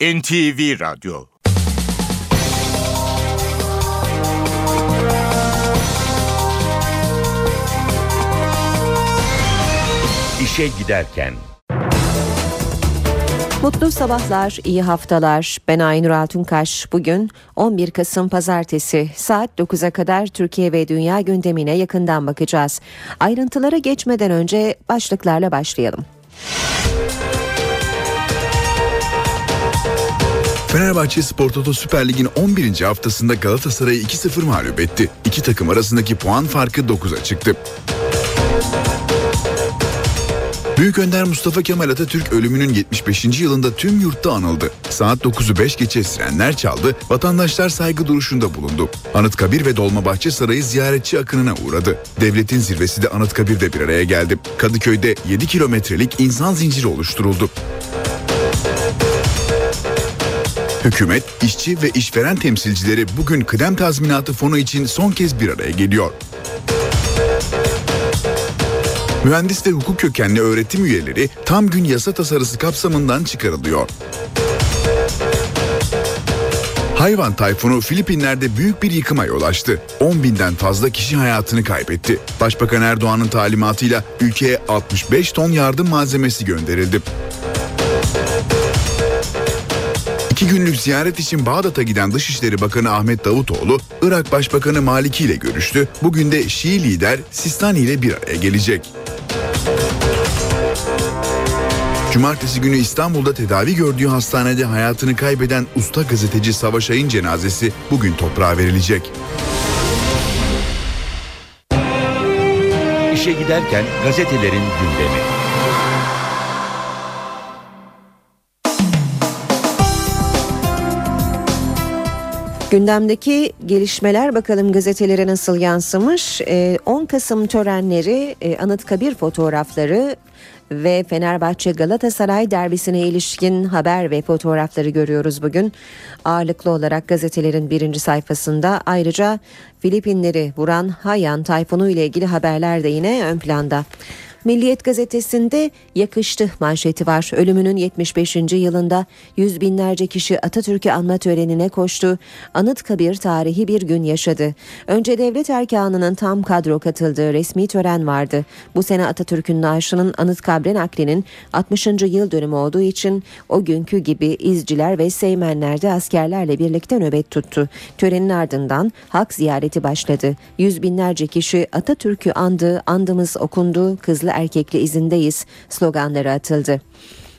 NTV Radyo İşe Giderken Mutlu sabahlar, iyi haftalar. Ben Aynur Altunkaş. Bugün 11 Kasım Pazartesi saat 9'a kadar Türkiye ve dünya gündemine yakından bakacağız. Ayrıntılara geçmeden önce başlıklarla başlayalım. Fenerbahçe Spor Toto Süper Lig'in 11. haftasında Galatasaray'ı 2-0 mağlup etti. İki takım arasındaki puan farkı 9'a çıktı. Büyük Önder Mustafa Kemal Atatürk ölümünün 75. yılında tüm yurtta anıldı. Saat 9'u 5 geçe sirenler çaldı, vatandaşlar saygı duruşunda bulundu. Anıtkabir ve Dolmabahçe Sarayı ziyaretçi akınına uğradı. Devletin zirvesi de Anıtkabir'de bir araya geldi. Kadıköy'de 7 kilometrelik insan zinciri oluşturuldu. Hükümet, işçi ve işveren temsilcileri bugün kıdem tazminatı fonu için son kez bir araya geliyor. Mühendis ve hukuk kökenli öğretim üyeleri tam gün yasa tasarısı kapsamından çıkarılıyor. Hayvan tayfunu Filipinler'de büyük bir yıkıma yol açtı. 10 binden fazla kişi hayatını kaybetti. Başbakan Erdoğan'ın talimatıyla ülkeye 65 ton yardım malzemesi gönderildi. İki günlük ziyaret için Bağdat'a giden Dışişleri Bakanı Ahmet Davutoğlu, Irak Başbakanı Maliki ile görüştü. Bugün de Şii lider Sistani ile bir araya gelecek. Cumartesi günü İstanbul'da tedavi gördüğü hastanede hayatını kaybeden usta gazeteci Savaş Ay'ın cenazesi bugün toprağa verilecek. İşe giderken gazetelerin gündemi. Gündemdeki gelişmeler bakalım gazetelere nasıl yansımış. 10 ee, Kasım törenleri, e, Anıtkabir fotoğrafları ve Fenerbahçe Galatasaray derbisine ilişkin haber ve fotoğrafları görüyoruz bugün. Ağırlıklı olarak gazetelerin birinci sayfasında ayrıca Filipinleri vuran Hayan tayfunu ile ilgili haberler de yine ön planda. Milliyet gazetesinde yakıştı manşeti var. Ölümünün 75. yılında yüz binlerce kişi Atatürk'ü anma törenine koştu. Anıtkabir tarihi bir gün yaşadı. Önce devlet erkanının tam kadro katıldığı resmi tören vardı. Bu sene Atatürk'ün naaşının Anıtkabir'in naklinin 60. yıl dönümü olduğu için o günkü gibi izciler ve seymenler de askerlerle birlikte nöbet tuttu. Törenin ardından halk ziyareti başladı. Yüz binlerce kişi Atatürk'ü andı, andımız okundu, kızlı erkekli izindeyiz sloganları atıldı.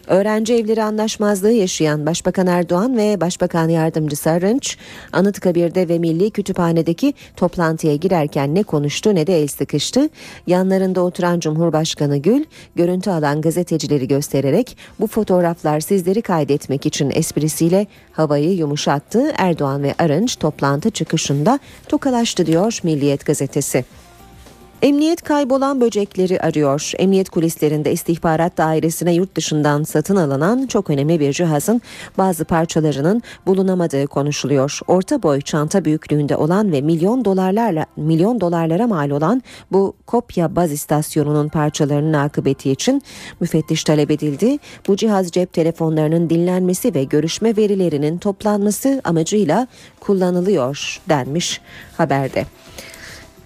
Öğrenci evleri anlaşmazlığı yaşayan Başbakan Erdoğan ve Başbakan Yardımcısı Arınç, Anıtkabir'de ve Milli Kütüphane'deki toplantıya girerken ne konuştu ne de el sıkıştı. Yanlarında oturan Cumhurbaşkanı Gül, görüntü alan gazetecileri göstererek bu fotoğraflar sizleri kaydetmek için esprisiyle havayı yumuşattı. Erdoğan ve Arınç toplantı çıkışında tokalaştı diyor Milliyet gazetesi. Emniyet kaybolan böcekleri arıyor. Emniyet kulislerinde istihbarat dairesine yurt dışından satın alınan çok önemli bir cihazın bazı parçalarının bulunamadığı konuşuluyor. Orta boy çanta büyüklüğünde olan ve milyon dolarlarla milyon dolarlara mal olan bu kopya baz istasyonunun parçalarının akıbeti için müfettiş talep edildi. Bu cihaz cep telefonlarının dinlenmesi ve görüşme verilerinin toplanması amacıyla kullanılıyor denmiş haberde.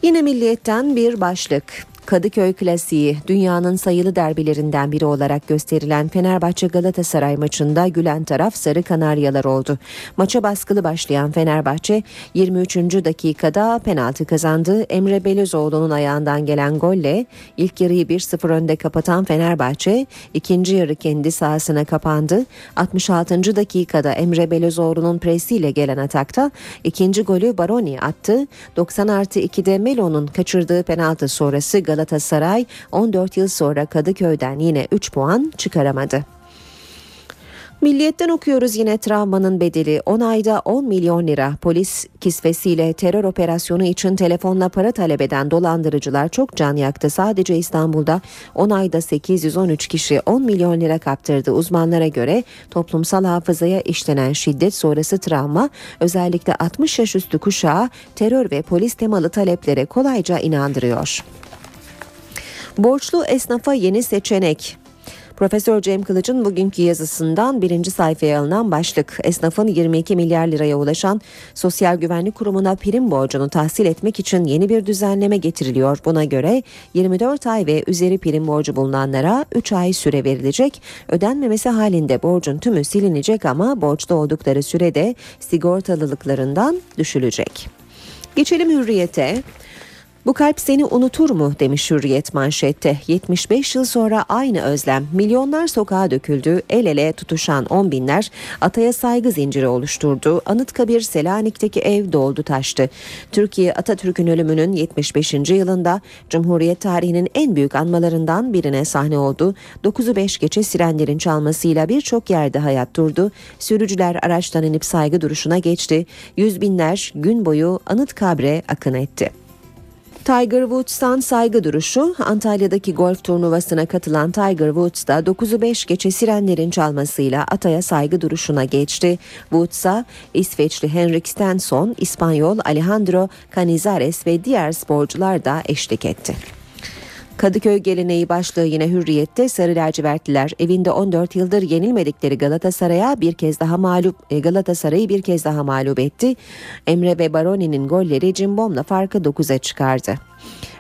Yine milliyetten bir başlık. Kadıköy klasiği dünyanın sayılı derbilerinden biri olarak gösterilen Fenerbahçe Galatasaray maçında gülen taraf Sarı Kanaryalar oldu. Maça baskılı başlayan Fenerbahçe 23. dakikada penaltı kazandı. Emre Belözoğlu'nun ayağından gelen golle ilk yarıyı 1-0 önde kapatan Fenerbahçe ikinci yarı kendi sahasına kapandı. 66. dakikada Emre Belözoğlu'nun presiyle gelen atakta ikinci golü Baroni attı. 90 artı 2'de Melo'nun kaçırdığı penaltı sonrası Galatasaray 14 yıl sonra Kadıköy'den yine 3 puan çıkaramadı. Milliyetten okuyoruz yine travmanın bedeli 10 ayda 10 milyon lira polis kisvesiyle terör operasyonu için telefonla para talep eden dolandırıcılar çok can yaktı. Sadece İstanbul'da 10 ayda 813 kişi 10 milyon lira kaptırdı. Uzmanlara göre toplumsal hafızaya işlenen şiddet sonrası travma özellikle 60 yaş üstü kuşağı terör ve polis temalı taleplere kolayca inandırıyor. Borçlu esnafa yeni seçenek. Profesör Cem Kılıç'ın bugünkü yazısından birinci sayfaya alınan başlık esnafın 22 milyar liraya ulaşan Sosyal Güvenlik Kurumu'na prim borcunu tahsil etmek için yeni bir düzenleme getiriliyor. Buna göre 24 ay ve üzeri prim borcu bulunanlara 3 ay süre verilecek. Ödenmemesi halinde borcun tümü silinecek ama borçta oldukları sürede sigortalılıklarından düşülecek. Geçelim hürriyete. Bu kalp seni unutur mu demiş Hürriyet manşette. 75 yıl sonra aynı özlem. Milyonlar sokağa döküldü. El ele tutuşan on binler ataya saygı zinciri oluşturdu. Anıtkabir Selanik'teki ev doldu taştı. Türkiye Atatürk'ün ölümünün 75. yılında Cumhuriyet tarihinin en büyük anmalarından birine sahne oldu. 9'u 5 geçe sirenlerin çalmasıyla birçok yerde hayat durdu. Sürücüler araçtan inip saygı duruşuna geçti. Yüz binler gün boyu Anıtkabre akın etti. Tiger Woods'tan saygı duruşu Antalya'daki golf turnuvasına katılan Tiger Woods da 9'u 5 geçe sirenlerin çalmasıyla ataya saygı duruşuna geçti. Woods'a İsveçli Henrik Stenson, İspanyol Alejandro Canizares ve diğer sporcular da eşlik etti. Kadıköy geleneği başlığı yine hürriyette sarı lacivertliler evinde 14 yıldır yenilmedikleri Galatasaray'a bir kez daha mağlup e, Galatasaray'ı bir kez daha mağlup etti. Emre ve Baroni'nin golleri Cimbom'la farkı 9'a çıkardı.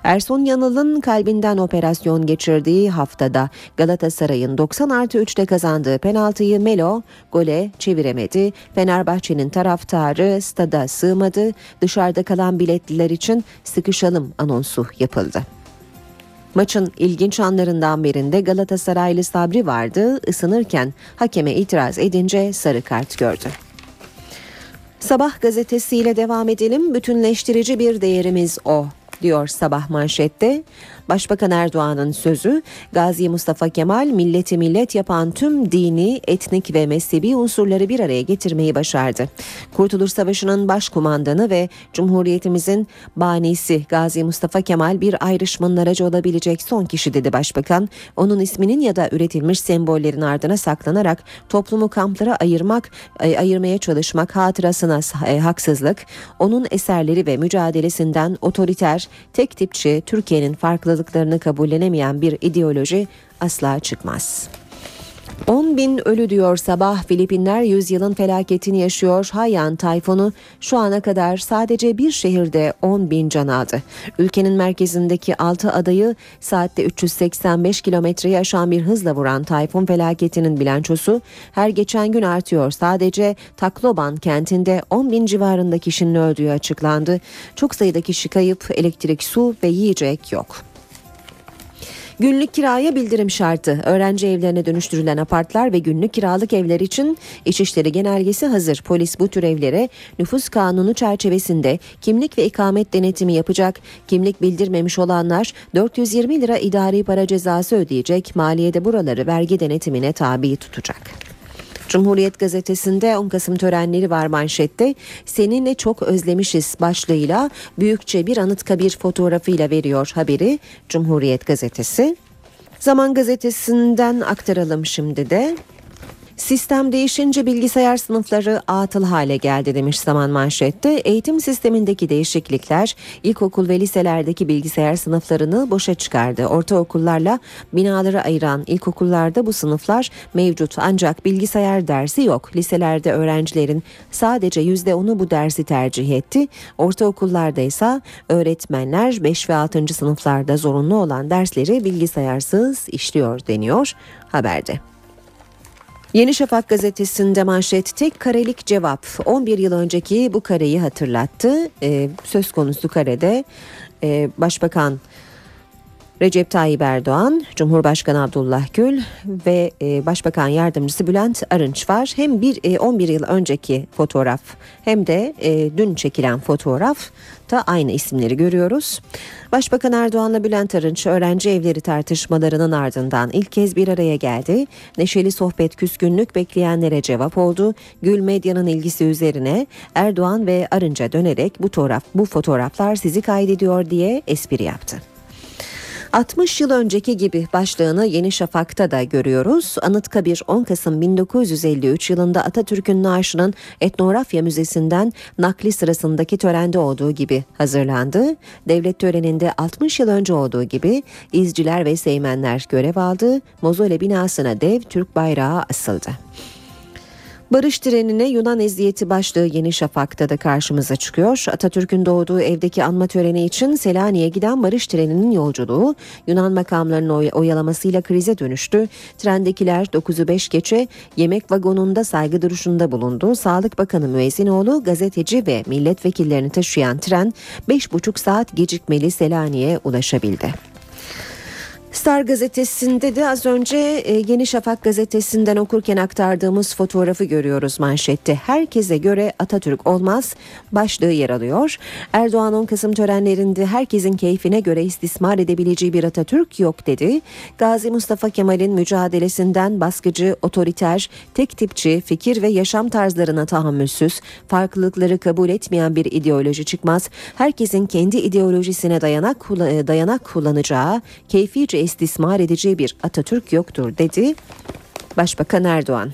Ersun Yanal'ın kalbinden operasyon geçirdiği haftada Galatasaray'ın 90 artı 3'te kazandığı penaltıyı Melo gole çeviremedi. Fenerbahçe'nin taraftarı stada sığmadı. Dışarıda kalan biletliler için sıkışalım anonsu yapıldı. Maçın ilginç anlarından birinde Galatasaraylı Sabri vardı. Isınırken hakeme itiraz edince sarı kart gördü. Sabah gazetesiyle devam edelim. Bütünleştirici bir değerimiz o diyor sabah manşette. Başbakan Erdoğan'ın sözü Gazi Mustafa Kemal milleti millet yapan tüm dini, etnik ve mezhebi unsurları bir araya getirmeyi başardı. Kurtuluş Savaşı'nın başkumandanı ve Cumhuriyetimizin banisi Gazi Mustafa Kemal bir ayrışmanın aracı olabilecek son kişi dedi başbakan. Onun isminin ya da üretilmiş sembollerin ardına saklanarak toplumu kamplara ayırmak, ayırmaya çalışmak hatırasına e, haksızlık. Onun eserleri ve mücadelesinden otoriter, tek tipçi Türkiye'nin farklı farklılıklarını kabullenemeyen bir ideoloji asla çıkmaz. 10 bin ölü diyor sabah Filipinler yüzyılın felaketini yaşıyor. Haiyan tayfunu şu ana kadar sadece bir şehirde 10 bin can aldı. Ülkenin merkezindeki 6 adayı saatte 385 kilometreyi aşan bir hızla vuran tayfun felaketinin bilançosu her geçen gün artıyor. Sadece Takloban kentinde 10 bin civarında kişinin öldüğü açıklandı. Çok sayıda kişi kayıp elektrik, su ve yiyecek yok. Günlük kiraya bildirim şartı. Öğrenci evlerine dönüştürülen apartlar ve günlük kiralık evler için İçişleri Genelgesi hazır. Polis bu tür evlere nüfus kanunu çerçevesinde kimlik ve ikamet denetimi yapacak. Kimlik bildirmemiş olanlar 420 lira idari para cezası ödeyecek. Maliyede buraları vergi denetimine tabi tutacak. Cumhuriyet gazetesinde 10 Kasım törenleri var manşette. Seninle çok özlemişiz başlığıyla büyükçe bir Anıtkabir fotoğrafıyla veriyor haberi Cumhuriyet gazetesi. Zaman gazetesinden aktaralım şimdi de. Sistem değişince bilgisayar sınıfları atıl hale geldi demiş zaman manşette. Eğitim sistemindeki değişiklikler ilkokul ve liselerdeki bilgisayar sınıflarını boşa çıkardı. Ortaokullarla binaları ayıran ilkokullarda bu sınıflar mevcut ancak bilgisayar dersi yok. Liselerde öğrencilerin sadece %10'u bu dersi tercih etti. Ortaokullarda ise öğretmenler 5 ve 6. sınıflarda zorunlu olan dersleri bilgisayarsız işliyor deniyor haberde. Yeni Şafak gazetesinde manşet tek karelik cevap 11 yıl önceki bu kareyi hatırlattı. Ee, söz konusu karede e, Başbakan Recep Tayyip Erdoğan, Cumhurbaşkanı Abdullah Gül ve e, Başbakan Yardımcısı Bülent Arınç var. Hem bir e, 11 yıl önceki fotoğraf hem de e, dün çekilen fotoğraf da aynı isimleri görüyoruz. Başbakan Erdoğan'la Bülent Arınç öğrenci evleri tartışmalarının ardından ilk kez bir araya geldi. Neşeli sohbet küskünlük bekleyenlere cevap oldu. Gül medyanın ilgisi üzerine Erdoğan ve Arınç'a dönerek bu fotoğraf bu fotoğraflar sizi kaydediyor diye espri yaptı. 60 yıl önceki gibi başlığını Yeni Şafak'ta da görüyoruz. Anıtkabir 10 Kasım 1953 yılında Atatürk'ün naaşının Etnografya Müzesi'nden nakli sırasındaki törende olduğu gibi hazırlandı. Devlet töreninde 60 yıl önce olduğu gibi izciler ve seymenler görev aldı. Mozole binasına dev Türk bayrağı asıldı. Barış trenine Yunan eziyeti başlığı Yeni Şafak'ta da karşımıza çıkıyor. Atatürk'ün doğduğu evdeki anma töreni için Selanik'e giden barış treninin yolculuğu Yunan makamlarının oy- oyalamasıyla krize dönüştü. Trendekiler 9'u 5 geçe yemek vagonunda saygı duruşunda bulundu. Sağlık Bakanı Müezzinoğlu gazeteci ve milletvekillerini taşıyan tren 5,5 saat gecikmeli Selanik'e ulaşabildi. Star gazetesinde de az önce e, Yeni Şafak gazetesinden okurken aktardığımız fotoğrafı görüyoruz manşette. Herkese göre Atatürk olmaz başlığı yer alıyor. Erdoğan 10 Kasım törenlerinde herkesin keyfine göre istismar edebileceği bir Atatürk yok dedi. Gazi Mustafa Kemal'in mücadelesinden baskıcı, otoriter, tek tipçi, fikir ve yaşam tarzlarına tahammülsüz, farklılıkları kabul etmeyen bir ideoloji çıkmaz. Herkesin kendi ideolojisine dayanak kullan- dayanak kullanacağı, keyfice istismar edeceği bir Atatürk yoktur dedi. Başbakan Erdoğan.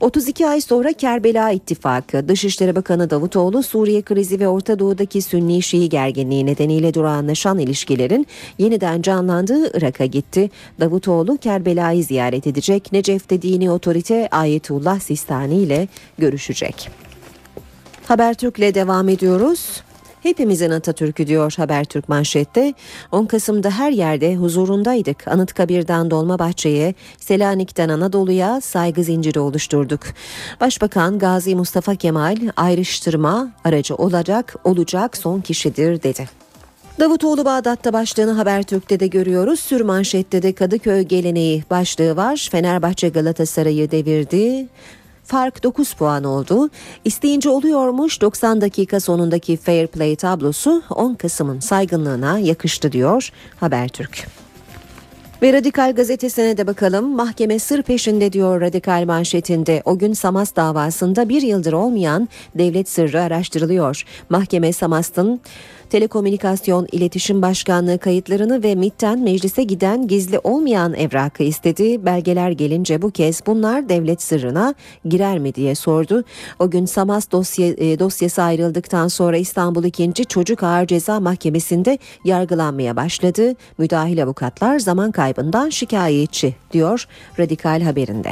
32 ay sonra Kerbela İttifakı, Dışişleri Bakanı Davutoğlu Suriye krizi ve Orta Doğu'daki Sünni Şii gerginliği nedeniyle durağanlaşan ilişkilerin yeniden canlandığı Irak'a gitti. Davutoğlu Kerbela'yı ziyaret edecek. Necef'te dini otorite Ayetullah Sistani ile görüşecek. Habertürk'le devam ediyoruz. Hepimizin Atatürk'ü diyor Habertürk manşette. 10 Kasım'da her yerde huzurundaydık. Anıtkabir'den Dolmabahçe'ye, Selanik'ten Anadolu'ya saygı zinciri oluşturduk. Başbakan Gazi Mustafa Kemal ayrıştırma aracı olacak, olacak son kişidir dedi. Davutoğlu Bağdat'ta başlığını Habertürk'te de görüyoruz. Sür manşette de Kadıköy geleneği başlığı var. Fenerbahçe Galatasaray'ı devirdi. Fark 9 puan oldu. İsteyince oluyormuş 90 dakika sonundaki fair play tablosu 10 Kasım'ın saygınlığına yakıştı diyor Habertürk. Ve Radikal gazetesine de bakalım. Mahkeme sır peşinde diyor Radikal manşetinde. O gün Samas davasında bir yıldır olmayan devlet sırrı araştırılıyor. Mahkeme Samas'ın Telekomünikasyon İletişim Başkanlığı kayıtlarını ve MİT'ten meclise giden gizli olmayan evrakı istedi. Belgeler gelince bu kez bunlar devlet sırrına girer mi diye sordu. O gün Samas dosya, e, dosyası ayrıldıktan sonra İstanbul 2. Çocuk Ağır Ceza Mahkemesi'nde yargılanmaya başladı. Müdahil avukatlar zaman kaybından şikayetçi diyor Radikal haberinde.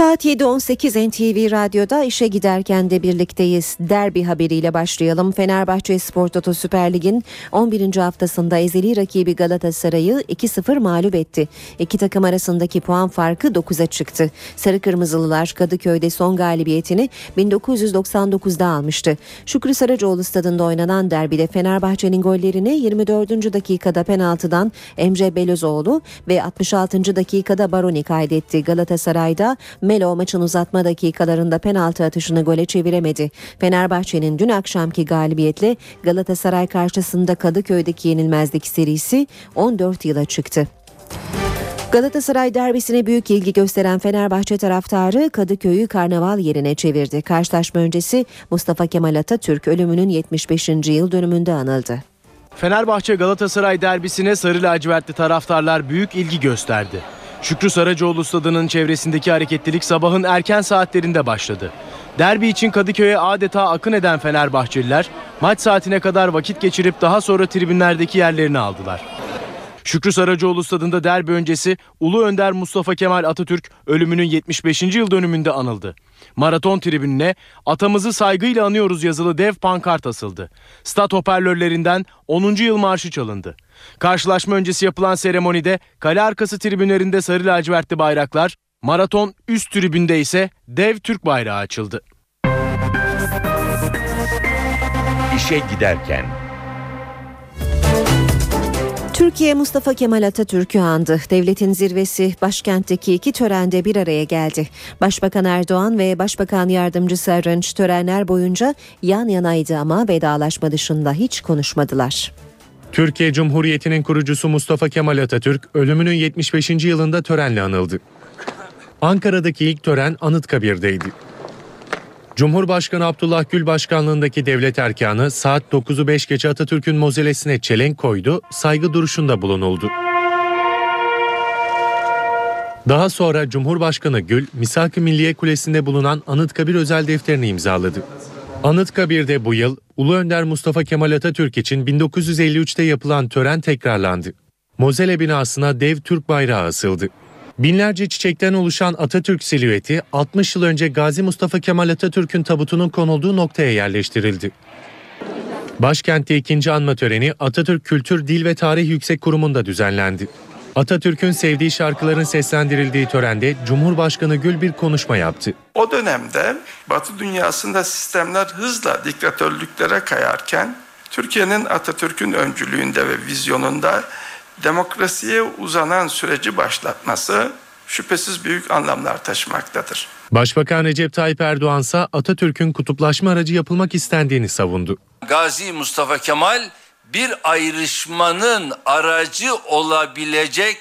Saat 7.18 NTV Radyo'da işe giderken de birlikteyiz. Derbi haberiyle başlayalım. Fenerbahçe Spor Toto Süper Lig'in 11. haftasında ezeli rakibi Galatasaray'ı 2-0 mağlup etti. İki takım arasındaki puan farkı 9'a çıktı. Sarı Kırmızılılar Kadıköy'de son galibiyetini 1999'da almıştı. Şükrü Saracoğlu stadında oynanan derbide Fenerbahçe'nin gollerini 24. dakikada penaltıdan Emre Belözoğlu ve 66. dakikada Baroni kaydetti. Galatasaray'da Melo maçın uzatma dakikalarında penaltı atışını gole çeviremedi. Fenerbahçe'nin dün akşamki galibiyetle Galatasaray karşısında Kadıköy'deki yenilmezlik serisi 14 yıla çıktı. Galatasaray derbisine büyük ilgi gösteren Fenerbahçe taraftarı Kadıköy'ü karnaval yerine çevirdi. Karşılaşma öncesi Mustafa Kemal Atatürk ölümünün 75. yıl dönümünde anıldı. Fenerbahçe Galatasaray derbisine sarı lacivertli taraftarlar büyük ilgi gösterdi. Şükrü Saracoğlu stadının çevresindeki hareketlilik sabahın erken saatlerinde başladı. Derbi için Kadıköy'e adeta akın eden Fenerbahçeliler maç saatine kadar vakit geçirip daha sonra tribünlerdeki yerlerini aldılar. Şükrü Saracoğlu stadında derbi öncesi Ulu Önder Mustafa Kemal Atatürk ölümünün 75. yıl dönümünde anıldı. Maraton tribününe atamızı saygıyla anıyoruz yazılı dev pankart asıldı. Stat hoparlörlerinden 10. yıl marşı çalındı. Karşılaşma öncesi yapılan seremonide kale arkası tribünlerinde sarı lacivertli bayraklar, maraton üst tribünde ise dev Türk bayrağı açıldı. İşe giderken Türkiye Mustafa Kemal Atatürk'ü andı. Devletin zirvesi başkentteki iki törende bir araya geldi. Başbakan Erdoğan ve Başbakan Yardımcısı Arınç törenler boyunca yan yanaydı ama vedalaşma dışında hiç konuşmadılar. Türkiye Cumhuriyeti'nin kurucusu Mustafa Kemal Atatürk ölümünün 75. yılında törenle anıldı. Ankara'daki ilk tören Anıtkabir'deydi. Cumhurbaşkanı Abdullah Gül başkanlığındaki devlet erkanı saat 9'u 5 geçe Atatürk'ün mozelesine çelenk koydu, saygı duruşunda bulunuldu. Daha sonra Cumhurbaşkanı Gül, Misak-ı Milliye Kulesi'nde bulunan Anıtkabir özel defterini imzaladı. Anıtkabir'de bu yıl Ulu Önder Mustafa Kemal Atatürk için 1953'te yapılan tören tekrarlandı. Mozele binasına dev Türk bayrağı asıldı. Binlerce çiçekten oluşan Atatürk silüeti 60 yıl önce Gazi Mustafa Kemal Atatürk'ün tabutunun konulduğu noktaya yerleştirildi. Başkentte ikinci anma töreni Atatürk Kültür Dil ve Tarih Yüksek Kurumu'nda düzenlendi. Atatürk'ün sevdiği şarkıların seslendirildiği törende Cumhurbaşkanı Gül bir konuşma yaptı. O dönemde Batı dünyasında sistemler hızla diktatörlüklere kayarken Türkiye'nin Atatürk'ün öncülüğünde ve vizyonunda demokrasiye uzanan süreci başlatması şüphesiz büyük anlamlar taşımaktadır. Başbakan Recep Tayyip Erdoğan ise Atatürk'ün kutuplaşma aracı yapılmak istendiğini savundu. Gazi Mustafa Kemal bir ayrışmanın aracı olabilecek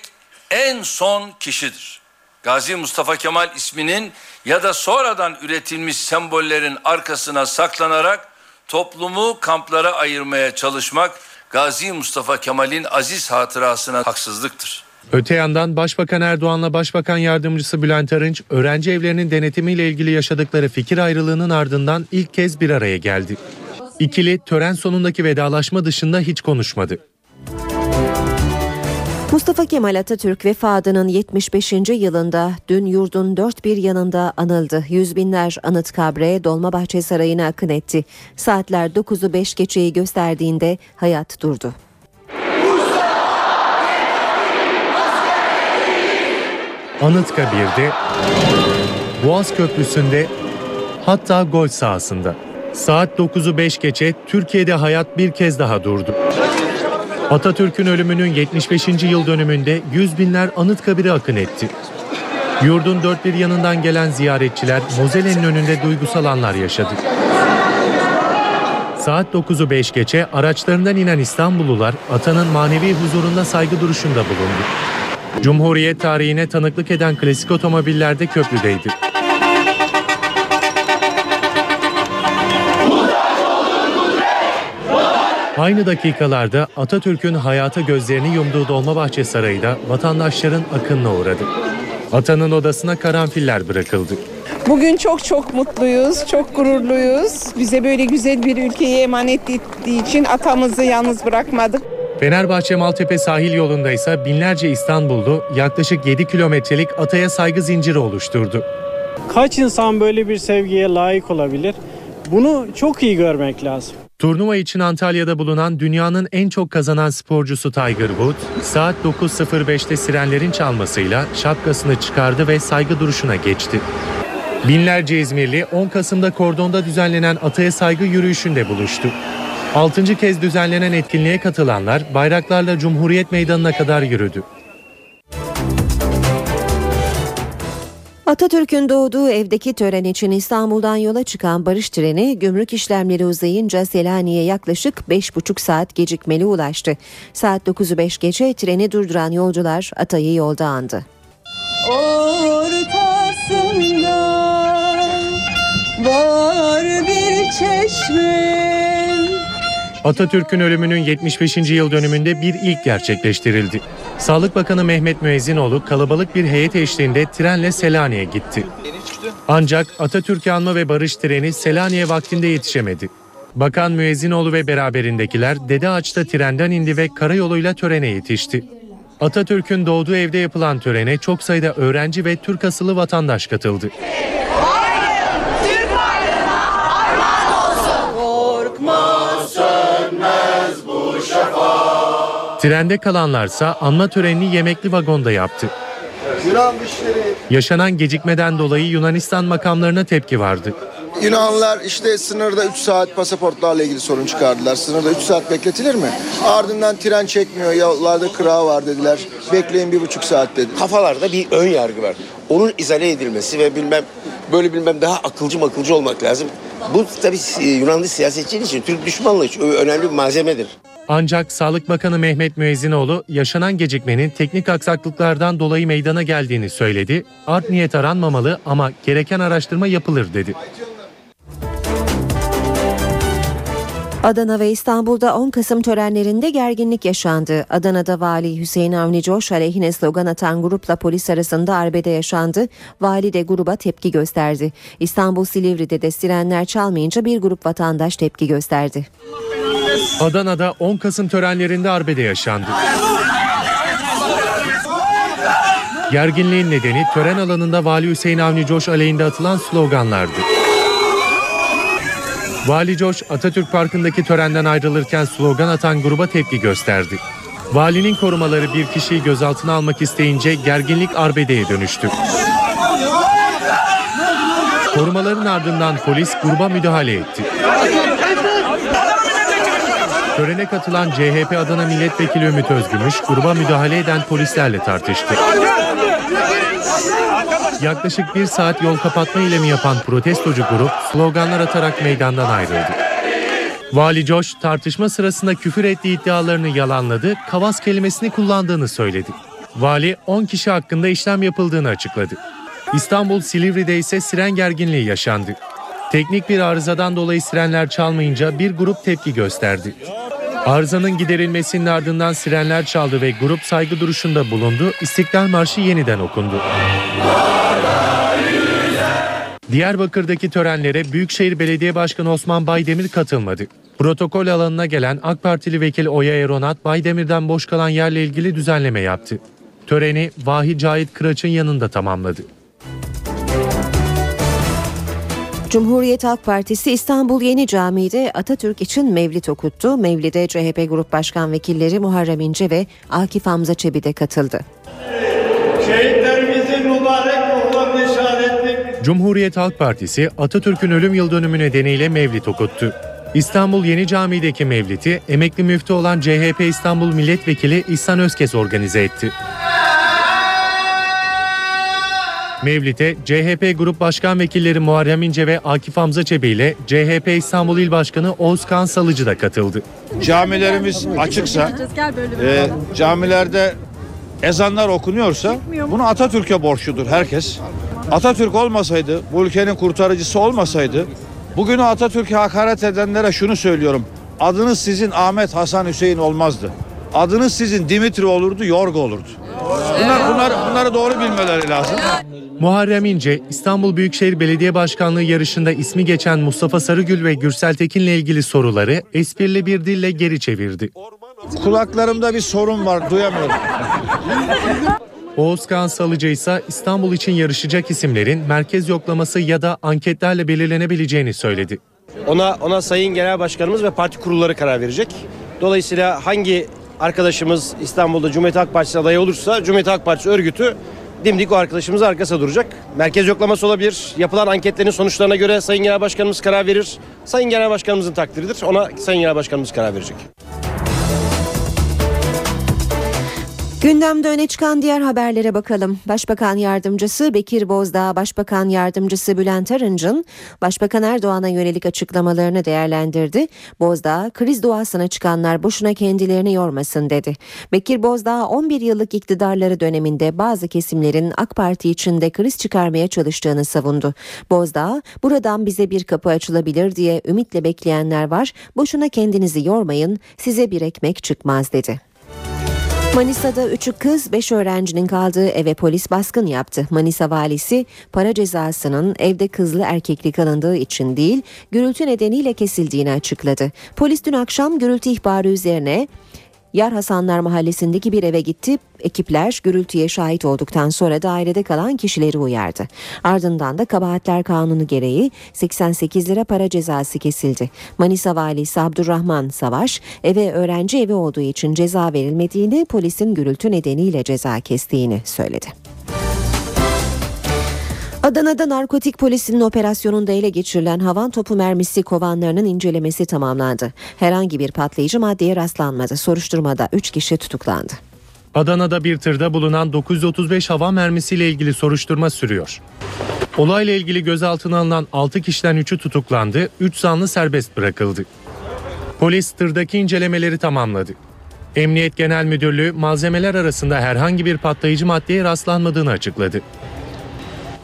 en son kişidir. Gazi Mustafa Kemal isminin ya da sonradan üretilmiş sembollerin arkasına saklanarak toplumu kamplara ayırmaya çalışmak Gazi Mustafa Kemal'in aziz hatırasına haksızlıktır. Öte yandan Başbakan Erdoğan'la Başbakan Yardımcısı Bülent Arınç, öğrenci evlerinin denetimiyle ilgili yaşadıkları fikir ayrılığının ardından ilk kez bir araya geldi. İkili tören sonundaki vedalaşma dışında hiç konuşmadı. Mustafa Kemal Atatürk vefatının 75. yılında dün yurdun dört bir yanında anıldı. Yüz binler Anıtkabir'e Dolmabahçe Sarayı'na akın etti. Saatler 9'u 5 geçeyi gösterdiğinde hayat durdu. Anıtkabir'de, Boğaz Köprüsü'nde, hatta gol sahasında. Saat 9'u 5 geçe Türkiye'de hayat bir kez daha durdu. Atatürk'ün ölümünün 75. yıl dönümünde yüz binler Anıtkabir'e akın etti. Yurdun dört bir yanından gelen ziyaretçiler Mozelle'nin önünde duygusal anlar yaşadı. Saat 9'u 5 geçe araçlarından inen İstanbullular atanın manevi huzurunda saygı duruşunda bulundu. Cumhuriyet tarihine tanıklık eden klasik otomobiller de köprüdeydi. Aynı dakikalarda Atatürk'ün hayata gözlerini yumduğu Dolmabahçe Sarayı da vatandaşların akınına uğradı. Atanın odasına karanfiller bırakıldı. Bugün çok çok mutluyuz, çok gururluyuz. Bize böyle güzel bir ülkeyi emanet ettiği için atamızı yalnız bırakmadık. Fenerbahçe Maltepe sahil yolunda ise binlerce İstanbullu yaklaşık 7 kilometrelik ataya saygı zinciri oluşturdu. Kaç insan böyle bir sevgiye layık olabilir? Bunu çok iyi görmek lazım. Turnuva için Antalya'da bulunan dünyanın en çok kazanan sporcusu Tiger Woods, saat 9.05'te sirenlerin çalmasıyla şapkasını çıkardı ve saygı duruşuna geçti. Binlerce İzmirli 10 Kasım'da Kordon'da düzenlenen Ataya Saygı Yürüyüşü'nde buluştu. 6. kez düzenlenen etkinliğe katılanlar bayraklarla Cumhuriyet Meydanı'na kadar yürüdü. Atatürk'ün doğduğu evdeki tören için İstanbul'dan yola çıkan barış treni gümrük işlemleri uzayınca Selanik'e yaklaşık 5,5 saat gecikmeli ulaştı. Saat 9'u 5 geçe treni durduran yolcular Atay'ı yolda andı. Ortasında var bir çeşme. Atatürk'ün ölümünün 75. yıl dönümünde bir ilk gerçekleştirildi. Sağlık Bakanı Mehmet Müezzinoğlu kalabalık bir heyet eşliğinde trenle Selanik'e gitti. Ancak Atatürk anma ve barış treni Selanik'e vaktinde yetişemedi. Bakan Müezzinoğlu ve beraberindekiler Dede Ağaç'ta trenden indi ve karayoluyla törene yetişti. Atatürk'ün doğduğu evde yapılan törene çok sayıda öğrenci ve Türk asıllı vatandaş katıldı. Trende kalanlarsa anma törenini yemekli vagonda yaptı. Yaşanan gecikmeden dolayı Yunanistan makamlarına tepki vardı. Yunanlılar işte sınırda 3 saat pasaportlarla ilgili sorun çıkardılar. Sınırda 3 saat bekletilir mi? Ardından tren çekmiyor, yollarda kıra var dediler. Bekleyin bir buçuk saat dedi. kafalarda bir ön yargı var. Onun izale edilmesi ve bilmem böyle bilmem daha akılcı makılcı olmak lazım. Bu tabii e, Yunanlı siyasetçiler için Türk düşmanlığı için önemli bir malzemedir. Ancak Sağlık Bakanı Mehmet Müezzinoğlu yaşanan gecikmenin teknik aksaklıklardan dolayı meydana geldiğini söyledi. Art niyet aranmamalı ama gereken araştırma yapılır dedi. Adana ve İstanbul'da 10 Kasım törenlerinde gerginlik yaşandı. Adana'da Vali Hüseyin Avni Coş aleyhine slogan atan grupla polis arasında arbede yaşandı. Vali de gruba tepki gösterdi. İstanbul Silivri'de de sirenler çalmayınca bir grup vatandaş tepki gösterdi. Adana'da 10 Kasım törenlerinde arbede yaşandı. Gerginliğin nedeni tören alanında Vali Hüseyin Avni Coş aleyhinde atılan sloganlardı. Vali Coş Atatürk Parkı'ndaki törenden ayrılırken slogan atan gruba tepki gösterdi. Valinin korumaları bir kişiyi gözaltına almak isteyince gerginlik arbedeye dönüştü. Korumaların ardından polis gruba müdahale etti. Törene katılan CHP Adana Milletvekili Ümit Özgümüş gruba müdahale eden polislerle tartıştı. Yaklaşık bir saat yol kapatma eylemi yapan protestocu grup sloganlar atarak meydandan ayrıldı. Vali Coş tartışma sırasında küfür ettiği iddialarını yalanladı, kavas kelimesini kullandığını söyledi. Vali 10 kişi hakkında işlem yapıldığını açıkladı. İstanbul Silivri'de ise siren gerginliği yaşandı. Teknik bir arızadan dolayı sirenler çalmayınca bir grup tepki gösterdi. Arızanın giderilmesinin ardından sirenler çaldı ve grup saygı duruşunda bulundu. İstiklal Marşı yeniden okundu. Diyarbakır'daki törenlere Büyükşehir Belediye Başkanı Osman Baydemir katılmadı. Protokol alanına gelen AK Partili vekil Oya Eronat Baydemir'den boş kalan yerle ilgili düzenleme yaptı. Töreni Vahi Cahit Kıraç'ın yanında tamamladı. Cumhuriyet Halk Partisi İstanbul Yeni Camii'de Atatürk için mevlit okuttu. Mevlide CHP Grup Başkan Vekilleri Muharrem İnce ve Akif Hamza Çebi de katıldı. Şehitlerimizin mübarek ruhlarını işaretlik Cumhuriyet Halk Partisi Atatürk'ün ölüm yıl dönümü nedeniyle mevlit okuttu. İstanbul Yeni Camii'deki mevliti emekli müftü olan CHP İstanbul Milletvekili İhsan Özkes organize etti. Mevlite CHP Grup Başkan Vekilleri Muharrem İnce ve Akif Hamza Çebi ile CHP İstanbul İl Başkanı Oğuzkan Salıcı da katıldı. Camilerimiz açıksa, e, camilerde ezanlar okunuyorsa bunu Atatürk'e borçludur herkes. Atatürk olmasaydı, bu ülkenin kurtarıcısı olmasaydı, bugün o Atatürk'e hakaret edenlere şunu söylüyorum. Adınız sizin Ahmet Hasan Hüseyin olmazdı. Adınız sizin Dimitri olurdu, Yorgo olurdu. Bunlar, bunlar, bunları doğru bilmeleri lazım. Muharrem İnce, İstanbul Büyükşehir Belediye Başkanlığı yarışında ismi geçen Mustafa Sarıgül ve Gürsel Tekin'le ilgili soruları esprili bir dille geri çevirdi. Kulaklarımda bir sorun var, duyamıyorum. Oğuzkan Salıcı ise İstanbul için yarışacak isimlerin merkez yoklaması ya da anketlerle belirlenebileceğini söyledi. Ona ona Sayın Genel Başkanımız ve parti kurulları karar verecek. Dolayısıyla hangi arkadaşımız İstanbul'da Cumhuriyet Halk Partisi adayı olursa Cumhuriyet Halk Partisi örgütü dimdik o arkadaşımız arkasında duracak. Merkez yoklaması olabilir. Yapılan anketlerin sonuçlarına göre Sayın Genel Başkanımız karar verir. Sayın Genel Başkanımızın takdiridir. Ona Sayın Genel Başkanımız karar verecek. Gündemde öne çıkan diğer haberlere bakalım. Başbakan Yardımcısı Bekir Bozdağ, Başbakan Yardımcısı Bülent Arınç'ın Başbakan Erdoğan'a yönelik açıklamalarını değerlendirdi. Bozdağ, kriz duasına çıkanlar boşuna kendilerini yormasın dedi. Bekir Bozdağ 11 yıllık iktidarları döneminde bazı kesimlerin AK Parti içinde kriz çıkarmaya çalıştığını savundu. Bozdağ, buradan bize bir kapı açılabilir diye ümitle bekleyenler var. Boşuna kendinizi yormayın, size bir ekmek çıkmaz dedi. Manisa'da 3'ü kız 5 öğrencinin kaldığı eve polis baskın yaptı. Manisa valisi para cezasının evde kızlı erkeklik alındığı için değil gürültü nedeniyle kesildiğini açıkladı. Polis dün akşam gürültü ihbarı üzerine Yar Hasanlar Mahallesi'ndeki bir eve gitti. Ekipler gürültüye şahit olduktan sonra dairede kalan kişileri uyardı. Ardından da kabahatler kanunu gereği 88 lira para cezası kesildi. Manisa valisi Abdurrahman Savaş eve öğrenci evi olduğu için ceza verilmediğini, polisin gürültü nedeniyle ceza kestiğini söyledi. Adana'da narkotik polisinin operasyonunda ele geçirilen havan topu mermisi kovanlarının incelemesi tamamlandı. Herhangi bir patlayıcı maddeye rastlanmadı. Soruşturmada 3 kişi tutuklandı. Adana'da bir tırda bulunan 935 hava mermisiyle ilgili soruşturma sürüyor. Olayla ilgili gözaltına alınan 6 kişiden 3'ü tutuklandı, 3 zanlı serbest bırakıldı. Polis tırdaki incelemeleri tamamladı. Emniyet Genel Müdürlüğü malzemeler arasında herhangi bir patlayıcı maddeye rastlanmadığını açıkladı.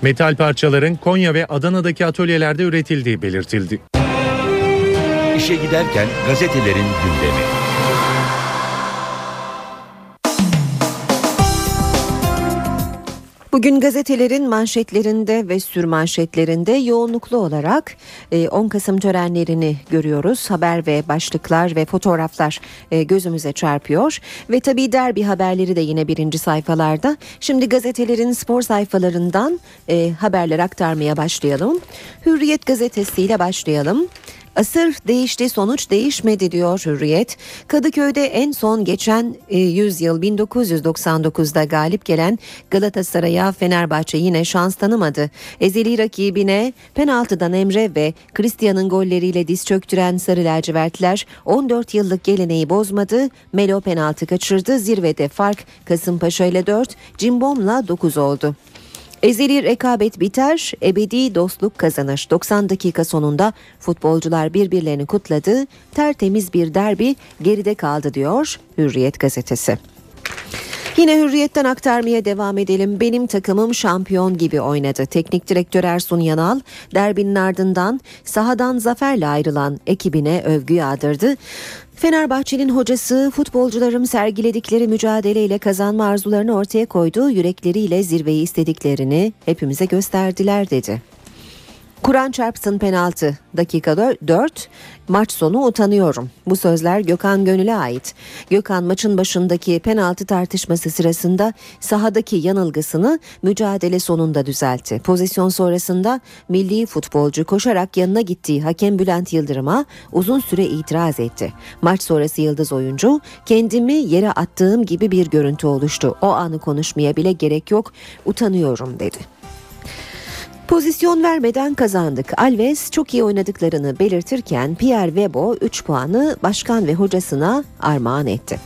Metal parçaların Konya ve Adana'daki atölyelerde üretildiği belirtildi. İşe giderken gazetelerin gündemi. Bugün gazetelerin manşetlerinde ve sürmanşetlerinde yoğunluklu olarak 10 Kasım törenlerini görüyoruz. Haber ve başlıklar ve fotoğraflar e, gözümüze çarpıyor. Ve tabii derbi haberleri de yine birinci sayfalarda. Şimdi gazetelerin spor sayfalarından e, haberler aktarmaya başlayalım. Hürriyet gazetesiyle başlayalım. Asır değişti sonuç değişmedi diyor Hürriyet. Kadıköy'de en son geçen e, yüzyıl 1999'da galip gelen Galatasaray'a Fenerbahçe yine şans tanımadı. Ezeli rakibine penaltıdan Emre ve Christian'ın golleriyle diz çöktüren Sarı Lacivertler 14 yıllık geleneği bozmadı. Melo penaltı kaçırdı. Zirvede fark Kasımpaşa ile 4, Cimbom'la 9 oldu. Ezeli rekabet biter, ebedi dostluk kazanır. 90 dakika sonunda futbolcular birbirlerini kutladı. Tertemiz bir derbi geride kaldı diyor Hürriyet gazetesi. Yine hürriyetten aktarmaya devam edelim. Benim takımım şampiyon gibi oynadı. Teknik direktör Ersun Yanal derbinin ardından sahadan zaferle ayrılan ekibine övgü yağdırdı. Fenerbahçe'nin hocası futbolcularım sergiledikleri mücadeleyle kazanma arzularını ortaya koydu. Yürekleriyle zirveyi istediklerini hepimize gösterdiler dedi. Kur'an çarpsın penaltı dakika 4 maç sonu utanıyorum. Bu sözler Gökhan Gönül'e ait. Gökhan maçın başındaki penaltı tartışması sırasında sahadaki yanılgısını mücadele sonunda düzeltti. Pozisyon sonrasında milli futbolcu koşarak yanına gittiği hakem Bülent Yıldırım'a uzun süre itiraz etti. Maç sonrası yıldız oyuncu kendimi yere attığım gibi bir görüntü oluştu. O anı konuşmaya bile gerek yok utanıyorum dedi. Pozisyon vermeden kazandık. Alves çok iyi oynadıklarını belirtirken Pierre Webo 3 puanı başkan ve hocasına armağan etti.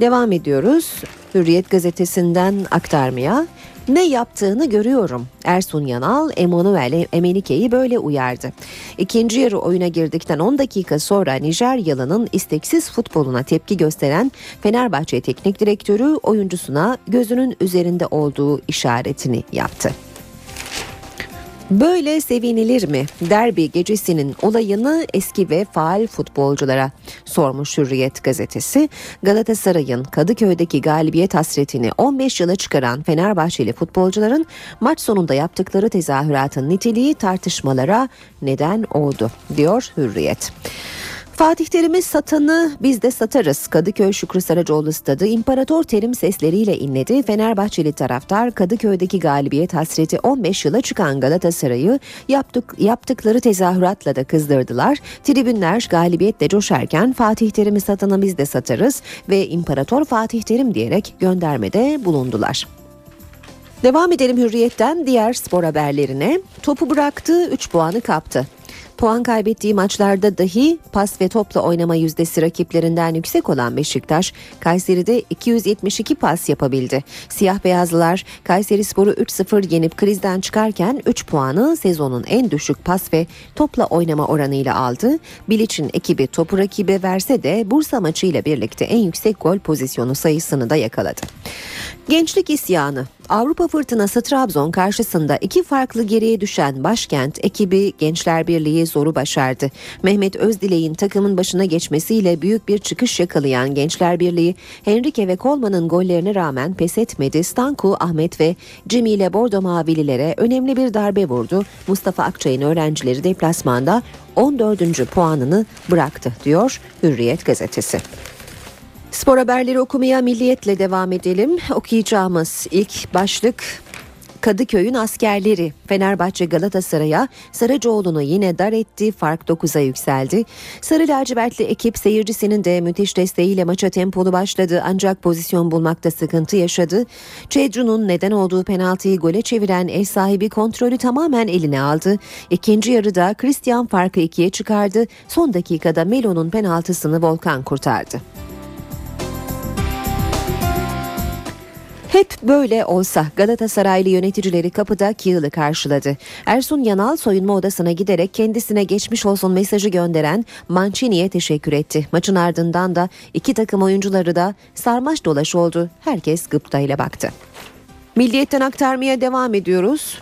Devam ediyoruz. Hürriyet gazetesinden aktarmaya. Ne yaptığını görüyorum. Ersun Yanal, Emanuel Emenike'yi böyle uyardı. İkinci yarı oyuna girdikten 10 dakika sonra Nijeryalı'nın isteksiz futboluna tepki gösteren Fenerbahçe Teknik Direktörü oyuncusuna gözünün üzerinde olduğu işaretini yaptı. Böyle sevinilir mi? Derbi gecesinin olayını eski ve faal futbolculara sormuş Hürriyet gazetesi. Galatasaray'ın Kadıköy'deki galibiyet hasretini 15 yıla çıkaran Fenerbahçeli futbolcuların maç sonunda yaptıkları tezahüratın niteliği tartışmalara neden oldu diyor Hürriyet. Fatih Terim'i satanı biz de satarız. Kadıköy Şükrü Saracoğlu stadı İmparator Terim sesleriyle inledi. Fenerbahçeli taraftar Kadıköy'deki galibiyet hasreti 15 yıla çıkan Galatasaray'ı yaptık, yaptıkları tezahüratla da kızdırdılar. Tribünler galibiyetle coşarken Fatih Terim'i satanı biz de satarız ve İmparator Fatih Terim diyerek göndermede bulundular. Devam edelim Hürriyet'ten diğer spor haberlerine. Topu bıraktı 3 puanı kaptı. Puan kaybettiği maçlarda dahi pas ve topla oynama yüzdesi rakiplerinden yüksek olan Beşiktaş, Kayseri'de 272 pas yapabildi. Siyah beyazlılar Kayseri Sporu 3-0 yenip krizden çıkarken 3 puanı sezonun en düşük pas ve topla oynama oranıyla aldı. Bilic'in ekibi topu rakibe verse de Bursa maçıyla birlikte en yüksek gol pozisyonu sayısını da yakaladı. Gençlik isyanı Avrupa fırtınası Trabzon karşısında iki farklı geriye düşen başkent ekibi Gençler Birliği zoru başardı. Mehmet Özdilek'in takımın başına geçmesiyle büyük bir çıkış yakalayan Gençler Birliği Henrique ve Kolman'ın gollerine rağmen pes etmedi. Stanku, Ahmet ve Jimmy ile Bordo Mavililere önemli bir darbe vurdu. Mustafa Akçay'ın öğrencileri deplasmanda 14. puanını bıraktı diyor Hürriyet gazetesi. Spor haberleri okumaya milliyetle devam edelim. Okuyacağımız ilk başlık Kadıköy'ün askerleri Fenerbahçe Galatasaray'a Saracoğlu'nu yine dar etti. Fark 9'a yükseldi. Sarı lacivertli ekip seyircisinin de müthiş desteğiyle maça tempolu başladı. Ancak pozisyon bulmakta sıkıntı yaşadı. Cedru'nun neden olduğu penaltıyı gole çeviren ev sahibi kontrolü tamamen eline aldı. İkinci yarıda Christian farkı ikiye çıkardı. Son dakikada Melo'nun penaltısını Volkan kurtardı. Hep böyle olsa Galatasaraylı yöneticileri kapıda Kığıl'ı karşıladı. Ersun Yanal soyunma odasına giderek kendisine geçmiş olsun mesajı gönderen Mancini'ye teşekkür etti. Maçın ardından da iki takım oyuncuları da sarmaş dolaş oldu. Herkes gıptayla baktı. Milliyetten aktarmaya devam ediyoruz.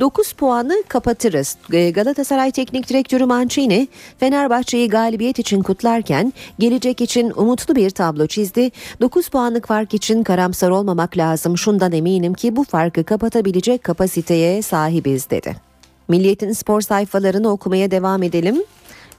9 puanı kapatırız. Ee, Galatasaray Teknik Direktörü Mancini Fenerbahçe'yi galibiyet için kutlarken gelecek için umutlu bir tablo çizdi. 9 puanlık fark için karamsar olmamak lazım. Şundan eminim ki bu farkı kapatabilecek kapasiteye sahibiz dedi. Milliyetin spor sayfalarını okumaya devam edelim.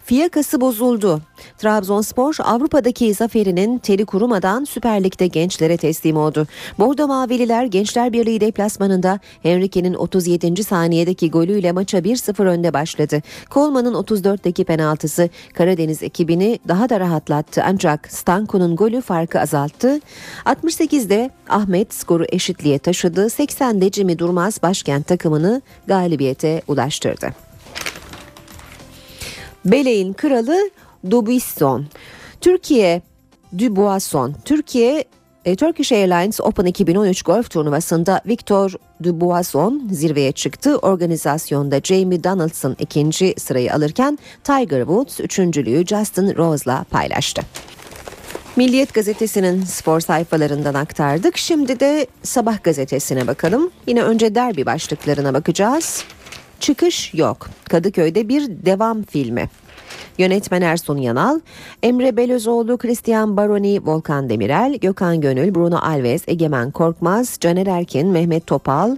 Fiyakası bozuldu. Trabzonspor Avrupa'daki zaferinin teli kurumadan Süper Lig'de gençlere teslim oldu. Bordo Mavililer Gençler Birliği deplasmanında Henrique'nin 37. saniyedeki golüyle maça 1-0 önde başladı. Kolman'ın 34'teki penaltısı Karadeniz ekibini daha da rahatlattı ancak Stanko'nun golü farkı azalttı. 68'de Ahmet skoru eşitliğe taşıdı. 80'de Cimi Durmaz başkent takımını galibiyete ulaştırdı. Beleğin kralı Dubuisson. Türkiye Dubuisson. Türkiye e, Turkish Airlines Open 2013 golf turnuvasında Victor Dubuisson zirveye çıktı. Organizasyonda Jamie Donaldson ikinci sırayı alırken Tiger Woods üçüncülüğü Justin Rose'la paylaştı. Milliyet gazetesinin spor sayfalarından aktardık. Şimdi de Sabah gazetesine bakalım. Yine önce derbi başlıklarına bakacağız. Çıkış yok. Kadıköy'de bir devam filmi. Yönetmen Ersun Yanal, Emre Belözoğlu, Christian Baroni, Volkan Demirel, Gökhan Gönül, Bruno Alves, Egemen Korkmaz, Caner Erkin, Mehmet Topal,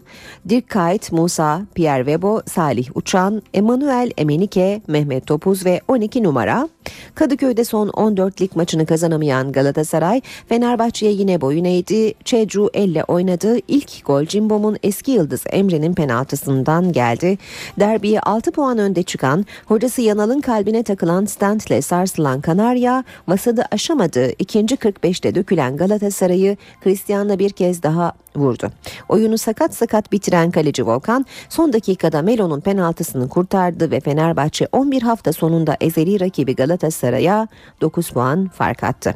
Dirk Kayt, Musa, Pierre Webo, Salih Uçan, Emanuel Emenike, Mehmet Topuz ve 12 numara. Kadıköy'de son 14 lig maçını kazanamayan Galatasaray, Fenerbahçe'ye yine boyun eğdi. Çecu elle oynadı. İlk gol Cimbom'un eski yıldız Emre'nin penaltısından geldi. Derbiye 6 puan önde çıkan, hocası Yanal'ın kalbine takılan stentle sarsılan Kanarya, vasadı aşamadı. İkinci 45'te dökülen Galatasaray'ı Cristian'la bir kez daha vurdu. Oyunu sakat sakat bitiren kaleci Volkan son dakikada Melo'nun penaltısını kurtardı ve Fenerbahçe 11 hafta sonunda ezeli rakibi Galatasaray'a 9 puan fark attı.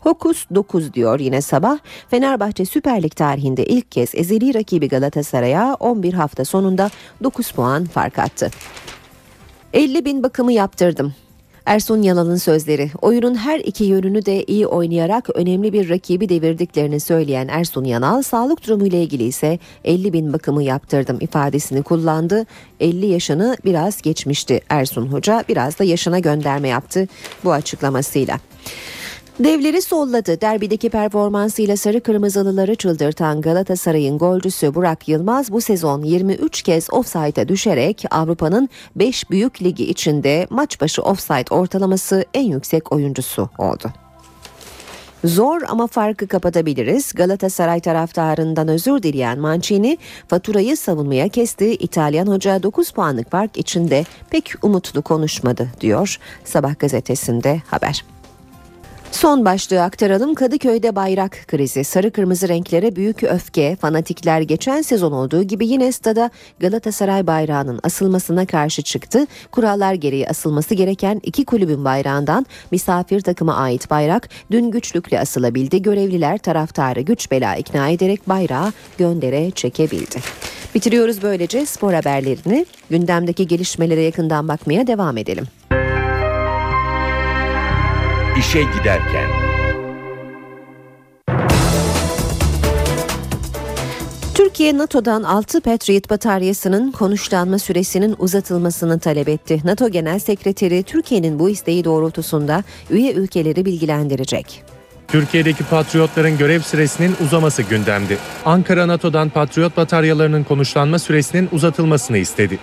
Hokus 9 diyor yine sabah. Fenerbahçe Süper Lig tarihinde ilk kez ezeli rakibi Galatasaray'a 11 hafta sonunda 9 puan fark attı. 50 bin bakımı yaptırdım. Ersun Yalal'ın sözleri. Oyunun her iki yönünü de iyi oynayarak önemli bir rakibi devirdiklerini söyleyen Ersun Yanal, sağlık durumu ile ilgili ise 50 bin bakımı yaptırdım ifadesini kullandı. 50 yaşını biraz geçmişti Ersun Hoca, biraz da yaşına gönderme yaptı bu açıklamasıyla. Devleri solladı. Derbideki performansıyla sarı kırmızılıları çıldırtan Galatasaray'ın golcüsü Burak Yılmaz bu sezon 23 kez offside'a düşerek Avrupa'nın 5 büyük ligi içinde maç başı offside ortalaması en yüksek oyuncusu oldu. Zor ama farkı kapatabiliriz. Galatasaray taraftarından özür dileyen Mancini faturayı savunmaya kesti. İtalyan hoca 9 puanlık fark içinde pek umutlu konuşmadı diyor Sabah gazetesinde haber. Son başlığı aktaralım. Kadıköy'de bayrak krizi. Sarı kırmızı renklere büyük öfke. Fanatikler geçen sezon olduğu gibi yine stada Galatasaray bayrağının asılmasına karşı çıktı. Kurallar gereği asılması gereken iki kulübün bayrağından misafir takıma ait bayrak dün güçlükle asılabildi. Görevliler taraftarı güç bela ikna ederek bayrağı göndere çekebildi. Bitiriyoruz böylece spor haberlerini. Gündemdeki gelişmelere yakından bakmaya devam edelim. İşe giderken. Türkiye NATO'dan 6 Patriot bataryasının konuşlanma süresinin uzatılmasını talep etti. NATO Genel Sekreteri Türkiye'nin bu isteği doğrultusunda üye ülkeleri bilgilendirecek. Türkiye'deki patriotların görev süresinin uzaması gündemdi. Ankara NATO'dan patriot bataryalarının konuşlanma süresinin uzatılmasını istedi.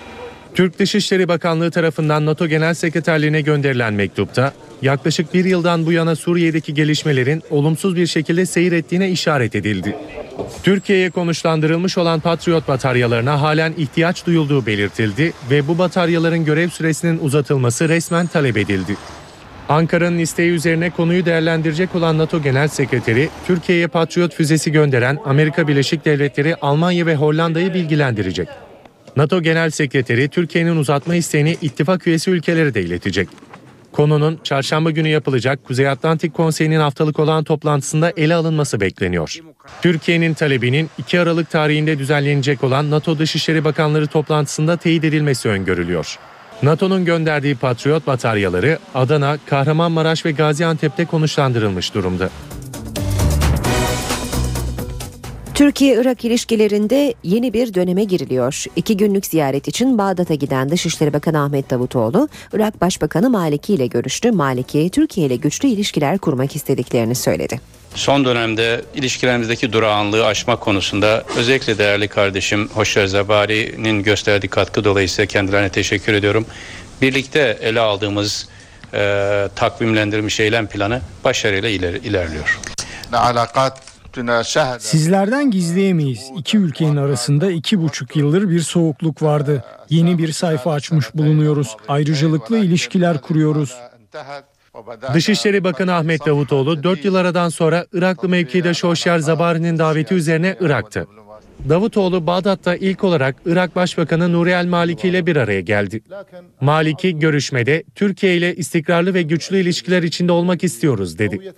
Türk Dışişleri Bakanlığı tarafından NATO Genel Sekreterliğine gönderilen mektupta yaklaşık bir yıldan bu yana Suriye'deki gelişmelerin olumsuz bir şekilde seyir ettiğine işaret edildi. Türkiye'ye konuşlandırılmış olan Patriot bataryalarına halen ihtiyaç duyulduğu belirtildi ve bu bataryaların görev süresinin uzatılması resmen talep edildi. Ankara'nın isteği üzerine konuyu değerlendirecek olan NATO Genel Sekreteri, Türkiye'ye Patriot füzesi gönderen Amerika Birleşik Devletleri, Almanya ve Hollanda'yı bilgilendirecek. NATO Genel Sekreteri Türkiye'nin uzatma isteğini ittifak üyesi ülkelere de iletecek. Konunun çarşamba günü yapılacak Kuzey Atlantik Konseyi'nin haftalık olan toplantısında ele alınması bekleniyor. Türkiye'nin talebinin 2 Aralık tarihinde düzenlenecek olan NATO Dışişleri Bakanları toplantısında teyit edilmesi öngörülüyor. NATO'nun gönderdiği Patriot bataryaları Adana, Kahramanmaraş ve Gaziantep'te konuşlandırılmış durumda. Türkiye-Irak ilişkilerinde yeni bir döneme giriliyor. İki günlük ziyaret için Bağdat'a giden Dışişleri Bakanı Ahmet Davutoğlu, Irak Başbakanı Maliki ile görüştü. Maliki, Türkiye ile güçlü ilişkiler kurmak istediklerini söyledi. Son dönemde ilişkilerimizdeki durağanlığı aşma konusunda özellikle değerli kardeşim Hoşer Zabari'nin gösterdiği katkı dolayısıyla kendilerine teşekkür ediyorum. Birlikte ele aldığımız e, takvimlendirilmiş eylem planı başarıyla iler, ilerliyor. Sizlerden gizleyemeyiz. İki ülkenin arasında iki buçuk yıldır bir soğukluk vardı. Yeni bir sayfa açmış bulunuyoruz. Ayrıcalıklı ilişkiler kuruyoruz. Dışişleri Bakanı Ahmet Davutoğlu 4 yıl aradan sonra Iraklı mevkidaşı Hoşyer Zabari'nin daveti üzerine Irak'tı. Davutoğlu Bağdat'ta ilk olarak Irak Başbakanı Nuri El Maliki ile bir araya geldi. Maliki görüşmede Türkiye ile istikrarlı ve güçlü ilişkiler içinde olmak istiyoruz dedi.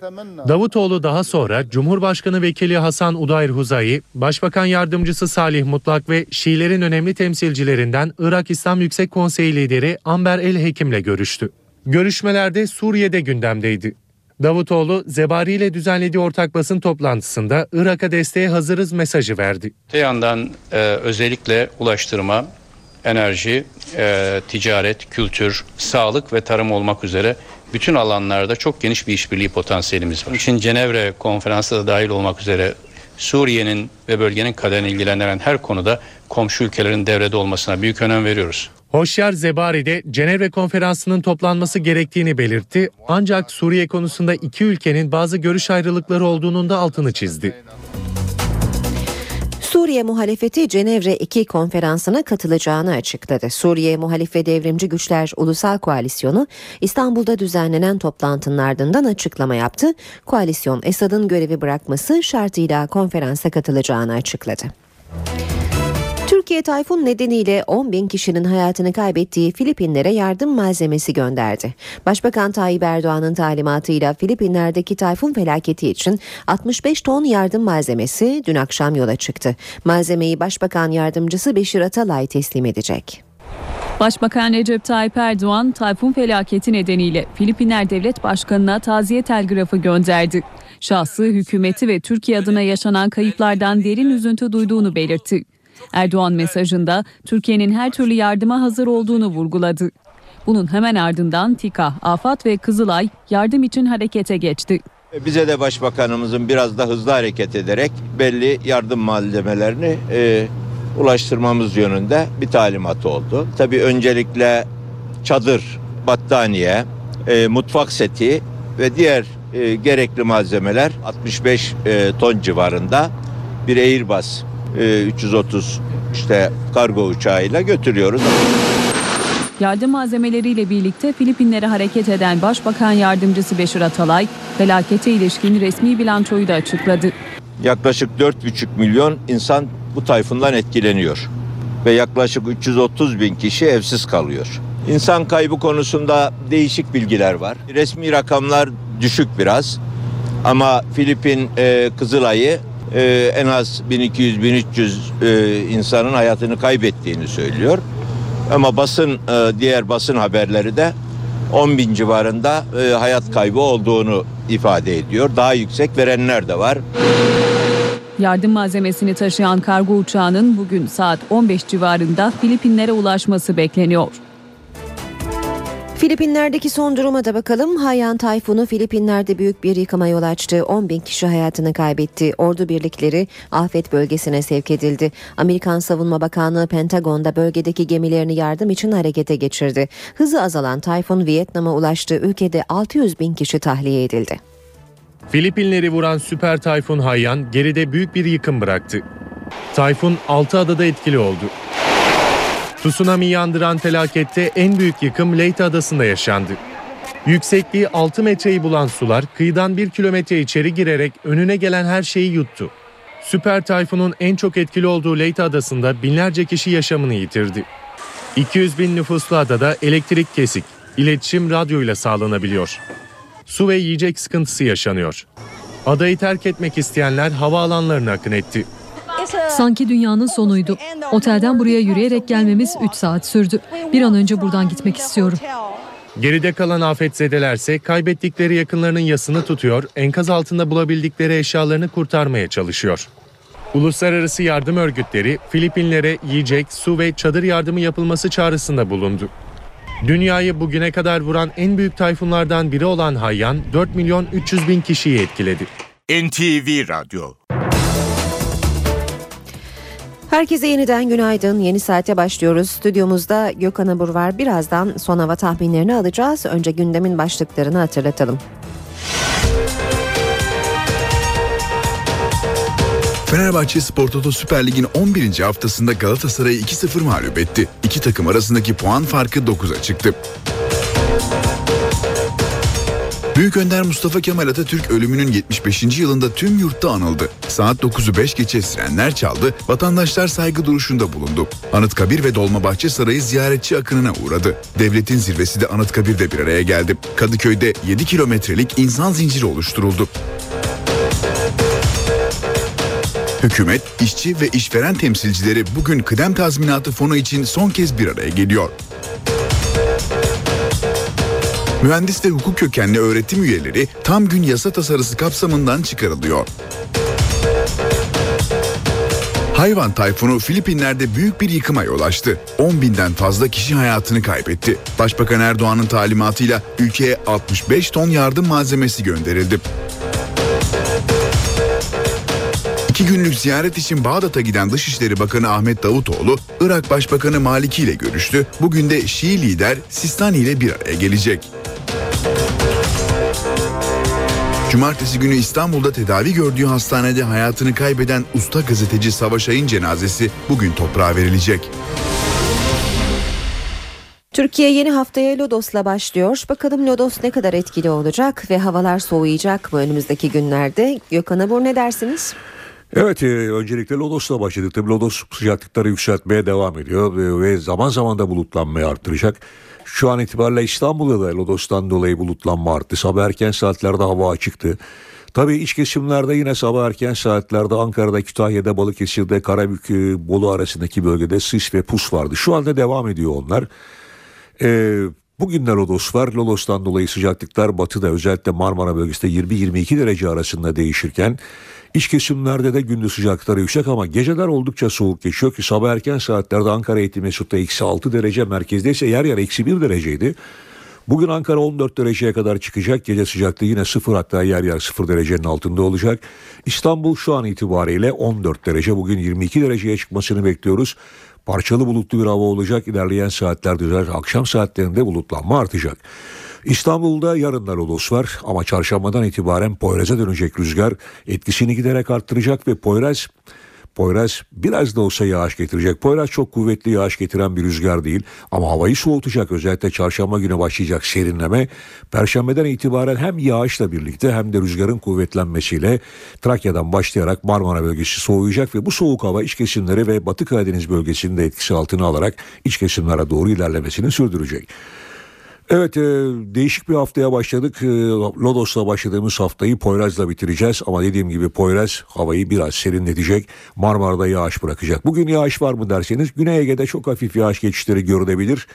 Davutoğlu daha sonra Cumhurbaşkanı Vekili Hasan Udayr Huzayi, Başbakan Yardımcısı Salih Mutlak ve Şiilerin önemli temsilcilerinden Irak İslam Yüksek Konseyi lideri Amber El Hekim'le görüştü. Görüşmelerde Suriye'de gündemdeydi. Davutoğlu, Zebari ile düzenlediği ortak basın toplantısında Irak'a desteğe hazırız mesajı verdi. Öte yandan e, özellikle ulaştırma, enerji, e, ticaret, kültür, sağlık ve tarım olmak üzere bütün alanlarda çok geniş bir işbirliği potansiyelimiz var. İçin Cenevre konferansı da dahil olmak üzere Suriye'nin ve bölgenin kaderini ilgilendiren her konuda komşu ülkelerin devrede olmasına büyük önem veriyoruz. Hoşyar Zebari de Cenevre konferansının toplanması gerektiğini belirtti ancak Suriye konusunda iki ülkenin bazı görüş ayrılıkları olduğunun da altını çizdi. Suriye muhalefeti Cenevre 2 konferansına katılacağını açıkladı. Suriye Muhalif ve Devrimci Güçler Ulusal Koalisyonu İstanbul'da düzenlenen toplantının ardından açıklama yaptı. Koalisyon Esad'ın görevi bırakması şartıyla konferansa katılacağını açıkladı. Türkiye tayfun nedeniyle 10 bin kişinin hayatını kaybettiği Filipinlere yardım malzemesi gönderdi. Başbakan Tayyip Erdoğan'ın talimatıyla Filipinler'deki tayfun felaketi için 65 ton yardım malzemesi dün akşam yola çıktı. Malzemeyi Başbakan Yardımcısı Beşir Atalay teslim edecek. Başbakan Recep Tayyip Erdoğan tayfun felaketi nedeniyle Filipinler Devlet Başkanı'na taziye telgrafı gönderdi. Şahsı, hükümeti ve Türkiye adına yaşanan kayıplardan derin üzüntü duyduğunu belirtti. Erdoğan mesajında Türkiye'nin her türlü yardıma hazır olduğunu vurguladı. Bunun hemen ardından TİKA, AFAD ve Kızılay yardım için harekete geçti. Bize de başbakanımızın biraz da hızlı hareket ederek belli yardım malzemelerini e, ulaştırmamız yönünde bir talimatı oldu. Tabii öncelikle çadır, battaniye, e, mutfak seti ve diğer e, gerekli malzemeler 65 e, ton civarında bir Airbus 330 işte kargo uçağıyla götürüyoruz. Yardım malzemeleriyle birlikte Filipinlere hareket eden Başbakan Yardımcısı Beşir Atalay, felakete ilişkin resmi bilançoyu da açıkladı. Yaklaşık 4,5 milyon insan bu tayfundan etkileniyor ve yaklaşık 330 bin kişi evsiz kalıyor. İnsan kaybı konusunda değişik bilgiler var. Resmi rakamlar düşük biraz ama Filipin e, Kızılay'ı e, en az 1200-1300 e, insanın hayatını kaybettiğini söylüyor. Ama basın e, diğer basın haberleri de 10 bin civarında e, hayat kaybı olduğunu ifade ediyor. Daha yüksek verenler de var. Yardım malzemesini taşıyan kargo uçağının bugün saat 15 civarında Filipinlere ulaşması bekleniyor. Filipinler'deki son duruma da bakalım. Haiyan tayfunu Filipinler'de büyük bir yıkıma yol açtı. 10 bin kişi hayatını kaybetti. Ordu birlikleri afet bölgesine sevk edildi. Amerikan Savunma Bakanlığı Pentagon'da bölgedeki gemilerini yardım için harekete geçirdi. Hızı azalan tayfun Vietnam'a ulaştı. Ülkede 600 bin kişi tahliye edildi. Filipinleri vuran süper tayfun Haiyan geride büyük bir yıkım bıraktı. Tayfun 6 adada etkili oldu. Tsunami yandıran felakette en büyük yıkım Leyte Adası'nda yaşandı. Yüksekliği 6 metreyi bulan sular kıyıdan 1 kilometre içeri girerek önüne gelen her şeyi yuttu. Süper tayfunun en çok etkili olduğu Leyte Adası'nda binlerce kişi yaşamını yitirdi. 200 bin nüfuslu adada elektrik kesik, iletişim radyoyla sağlanabiliyor. Su ve yiyecek sıkıntısı yaşanıyor. Adayı terk etmek isteyenler havaalanlarına akın etti. Sanki dünyanın sonuydu. Otelden buraya yürüyerek gelmemiz 3 saat sürdü. Bir an önce buradan gitmek istiyorum. Geride kalan afetzedelerse kaybettikleri yakınlarının yasını tutuyor, enkaz altında bulabildikleri eşyalarını kurtarmaya çalışıyor. Uluslararası yardım örgütleri Filipinlere yiyecek, su ve çadır yardımı yapılması çağrısında bulundu. Dünyayı bugüne kadar vuran en büyük tayfunlardan biri olan Hayyan 4 milyon 300 bin kişiyi etkiledi. NTV Radyo Herkese yeniden günaydın. Yeni saate başlıyoruz. Stüdyomuzda Gökhan Abur var. Birazdan son hava tahminlerini alacağız. Önce gündemin başlıklarını hatırlatalım. Fenerbahçe Spor Toto Süper Lig'in 11. haftasında Galatasaray'ı 2-0 mağlup etti. İki takım arasındaki puan farkı 9'a çıktı. Büyük Önder Mustafa Kemal Atatürk ölümünün 75. yılında tüm yurtta anıldı. Saat 9'u 5 geçe sirenler çaldı, vatandaşlar saygı duruşunda bulundu. Anıtkabir ve Dolmabahçe Sarayı ziyaretçi akınına uğradı. Devletin zirvesi de Anıtkabir'de bir araya geldi. Kadıköy'de 7 kilometrelik insan zinciri oluşturuldu. Hükümet, işçi ve işveren temsilcileri bugün kıdem tazminatı fonu için son kez bir araya geliyor. Mühendis ve hukuk kökenli öğretim üyeleri tam gün yasa tasarısı kapsamından çıkarılıyor. Hayvan tayfunu Filipinler'de büyük bir yıkıma yol açtı. 10 binden fazla kişi hayatını kaybetti. Başbakan Erdoğan'ın talimatıyla ülkeye 65 ton yardım malzemesi gönderildi. İki günlük ziyaret için Bağdat'a giden Dışişleri Bakanı Ahmet Davutoğlu, Irak Başbakanı Maliki ile görüştü. Bugün de Şii lider Sistani ile bir araya gelecek. Cumartesi günü İstanbul'da tedavi gördüğü hastanede hayatını kaybeden usta gazeteci Savaş Ay'ın cenazesi bugün toprağa verilecek. Türkiye yeni haftaya Lodos'la başlıyor. Bakalım Lodos ne kadar etkili olacak ve havalar soğuyacak mı önümüzdeki günlerde? Gökhan Abur ne dersiniz? Evet e, öncelikle Lodos'la başladık. Tabii Lodos sıcaklıkları yükseltmeye devam ediyor e, ve zaman zaman da bulutlanmayı arttıracak. Şu an itibariyle İstanbul'da da Lodos'tan dolayı bulutlanma arttı. Sabah erken saatlerde hava açıktı. Tabii iç kesimlerde yine sabah erken saatlerde Ankara'da, Kütahya'da, Balıkesir'de, Karabük, e, Bolu arasındaki bölgede sis ve pus vardı. Şu anda devam ediyor onlar. Ee, bugün de Lodos var. Lodos'tan dolayı sıcaklıklar batıda özellikle Marmara bölgesinde 20-22 derece arasında değişirken İç kesimlerde de gündüz sıcaklıkları yüksek ama geceler oldukça soğuk geçiyor ki sabah erken saatlerde Ankara Eğitim Mesut'ta eksi 6 derece merkezde ise yer yer eksi 1 dereceydi. Bugün Ankara 14 dereceye kadar çıkacak. Gece sıcaklığı yine 0 hatta yer yer 0 derecenin altında olacak. İstanbul şu an itibariyle 14 derece. Bugün 22 dereceye çıkmasını bekliyoruz. Parçalı bulutlu bir hava olacak. İlerleyen saatlerde özellikle akşam saatlerinde bulutlanma artacak. İstanbul'da yarınlar Lodos var ama çarşambadan itibaren Poyraz'a dönecek rüzgar etkisini giderek arttıracak ve Poyraz Poyraz biraz da olsa yağış getirecek. Poyraz çok kuvvetli yağış getiren bir rüzgar değil ama havayı soğutacak. Özellikle çarşamba günü başlayacak serinleme. Perşembeden itibaren hem yağışla birlikte hem de rüzgarın kuvvetlenmesiyle Trakya'dan başlayarak Marmara bölgesi soğuyacak ve bu soğuk hava iç kesimleri ve Batı Karadeniz bölgesinde etkisi altına alarak iç kesimlere doğru ilerlemesini sürdürecek. Evet e, değişik bir haftaya başladık. E, Lodos'la başladığımız haftayı Poyraz'la bitireceğiz. Ama dediğim gibi Poyraz havayı biraz serinletecek. Marmara'da yağış bırakacak. Bugün yağış var mı derseniz Güney Ege'de çok hafif yağış geçişleri görülebilir.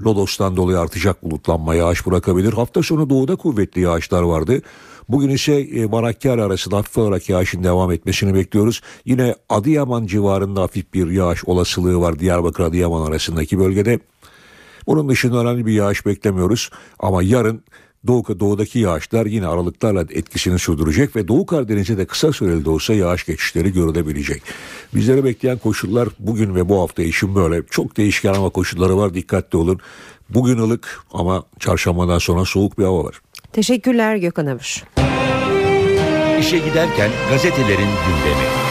Lodos'tan dolayı artacak bulutlanma yağış bırakabilir. Hafta sonu doğuda kuvvetli yağışlar vardı. Bugün ise e, Marakkari arasında hafif olarak yağışın devam etmesini bekliyoruz. Yine Adıyaman civarında hafif bir yağış olasılığı var Diyarbakır Adıyaman arasındaki bölgede. Bunun dışında önemli bir yağış beklemiyoruz ama yarın Doğu, doğudaki yağışlar yine aralıklarla etkisini sürdürecek ve Doğu Karadeniz'e de kısa süreli de olsa yağış geçişleri görülebilecek. Bizleri bekleyen koşullar bugün ve bu hafta için böyle çok değişken ama koşulları var dikkatli olun. Bugün ılık ama çarşambadan sonra soğuk bir hava var. Teşekkürler Gökhan Avuş. İşe giderken gazetelerin gündemi.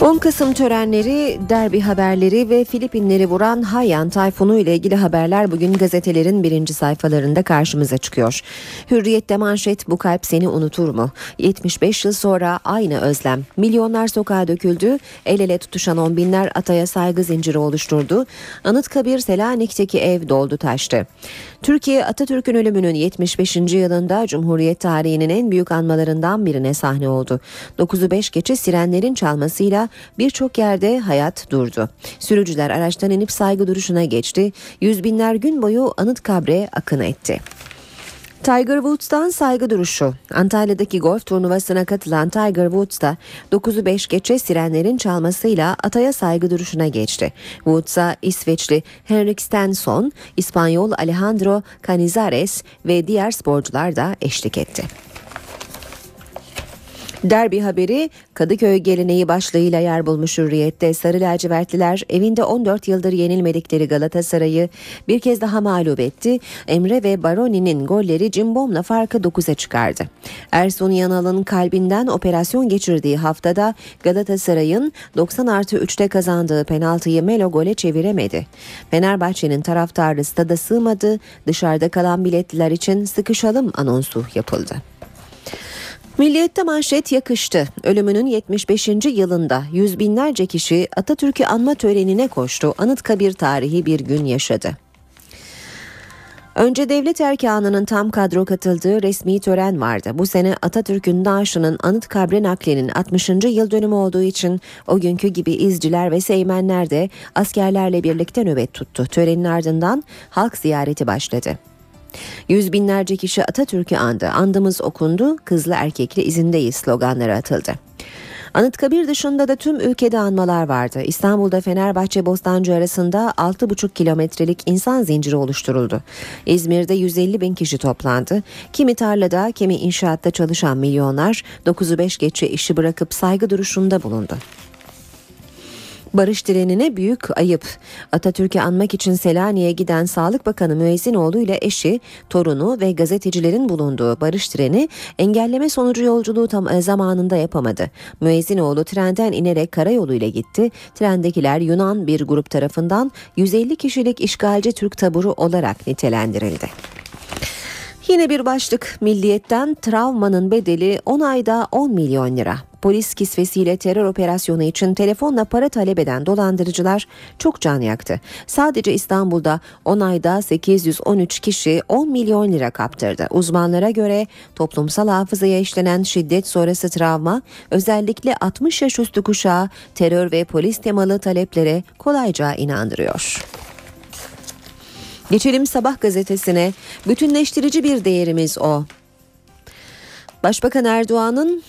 10 Kasım törenleri, derbi haberleri ve Filipinleri vuran Haiyan tayfunu ile ilgili haberler bugün gazetelerin birinci sayfalarında karşımıza çıkıyor. Hürriyette manşet bu kalp seni unutur mu? 75 yıl sonra aynı özlem. Milyonlar sokağa döküldü, el ele tutuşan on binler ataya saygı zinciri oluşturdu. Anıtkabir Selanik'teki ev doldu taştı. Türkiye Atatürk'ün ölümünün 75. yılında Cumhuriyet tarihinin en büyük anmalarından birine sahne oldu. 9'u 5 geçe sirenlerin çalmasıyla birçok yerde hayat durdu. Sürücüler araçtan inip saygı duruşuna geçti. Yüz binler gün boyu anıt kabre akın etti. Tiger Woods'tan saygı duruşu. Antalya'daki golf turnuvasına katılan Tiger Woods da 9'u 5 geçe sirenlerin çalmasıyla ataya saygı duruşuna geçti. Woods'a İsveçli Henrik Stenson, İspanyol Alejandro Canizares ve diğer sporcular da eşlik etti. Derbi haberi Kadıköy geleneği başlığıyla yer bulmuş hürriyette Sarı lacivertliler evinde 14 yıldır yenilmedikleri Galatasaray'ı bir kez daha mağlup etti. Emre ve Baroni'nin golleri cimbomla farkı 9'a çıkardı. Ersun Yanal'ın kalbinden operasyon geçirdiği haftada Galatasaray'ın 90 artı 3'te kazandığı penaltıyı Melo gole çeviremedi. Fenerbahçe'nin taraftarı stada sığmadı. Dışarıda kalan biletliler için sıkışalım anonsu yapıldı. Milliyette manşet yakıştı. Ölümünün 75. yılında yüz binlerce kişi Atatürk'ü anma törenine koştu. Anıtkabir tarihi bir gün yaşadı. Önce devlet erkanının tam kadro katıldığı resmi tören vardı. Bu sene Atatürk'ün naaşının anıt kabre naklinin 60. yıl dönümü olduğu için o günkü gibi izciler ve seymenler de askerlerle birlikte nöbet tuttu. Törenin ardından halk ziyareti başladı. Yüz binlerce kişi Atatürk'ü andı. Andımız okundu, kızlı erkekli izindeyiz sloganları atıldı. Anıtkabir dışında da tüm ülkede anmalar vardı. İstanbul'da Fenerbahçe Bostancı arasında 6,5 kilometrelik insan zinciri oluşturuldu. İzmir'de 150 bin kişi toplandı. Kimi tarlada kimi inşaatta çalışan milyonlar 9'u 5 geçe işi bırakıp saygı duruşunda bulundu. Barış direnine büyük ayıp. Atatürk'ü anmak için Selanik'e giden Sağlık Bakanı Müezzinoğlu ile eşi, torunu ve gazetecilerin bulunduğu barış treni engelleme sonucu yolculuğu tam e, zamanında yapamadı. Müezzinoğlu trenden inerek karayoluyla gitti. Trendekiler Yunan bir grup tarafından 150 kişilik işgalci Türk taburu olarak nitelendirildi. Yine bir başlık milliyetten travmanın bedeli 10 ayda 10 milyon lira. Polis kisvesiyle terör operasyonu için telefonla para talep eden dolandırıcılar çok can yaktı. Sadece İstanbul'da 10 ayda 813 kişi 10 milyon lira kaptırdı. Uzmanlara göre toplumsal hafızaya işlenen şiddet sonrası travma özellikle 60 yaş üstü kuşağı terör ve polis temalı taleplere kolayca inandırıyor. Geçelim Sabah gazetesine. Bütünleştirici bir değerimiz o. Başbakan Erdoğan'ın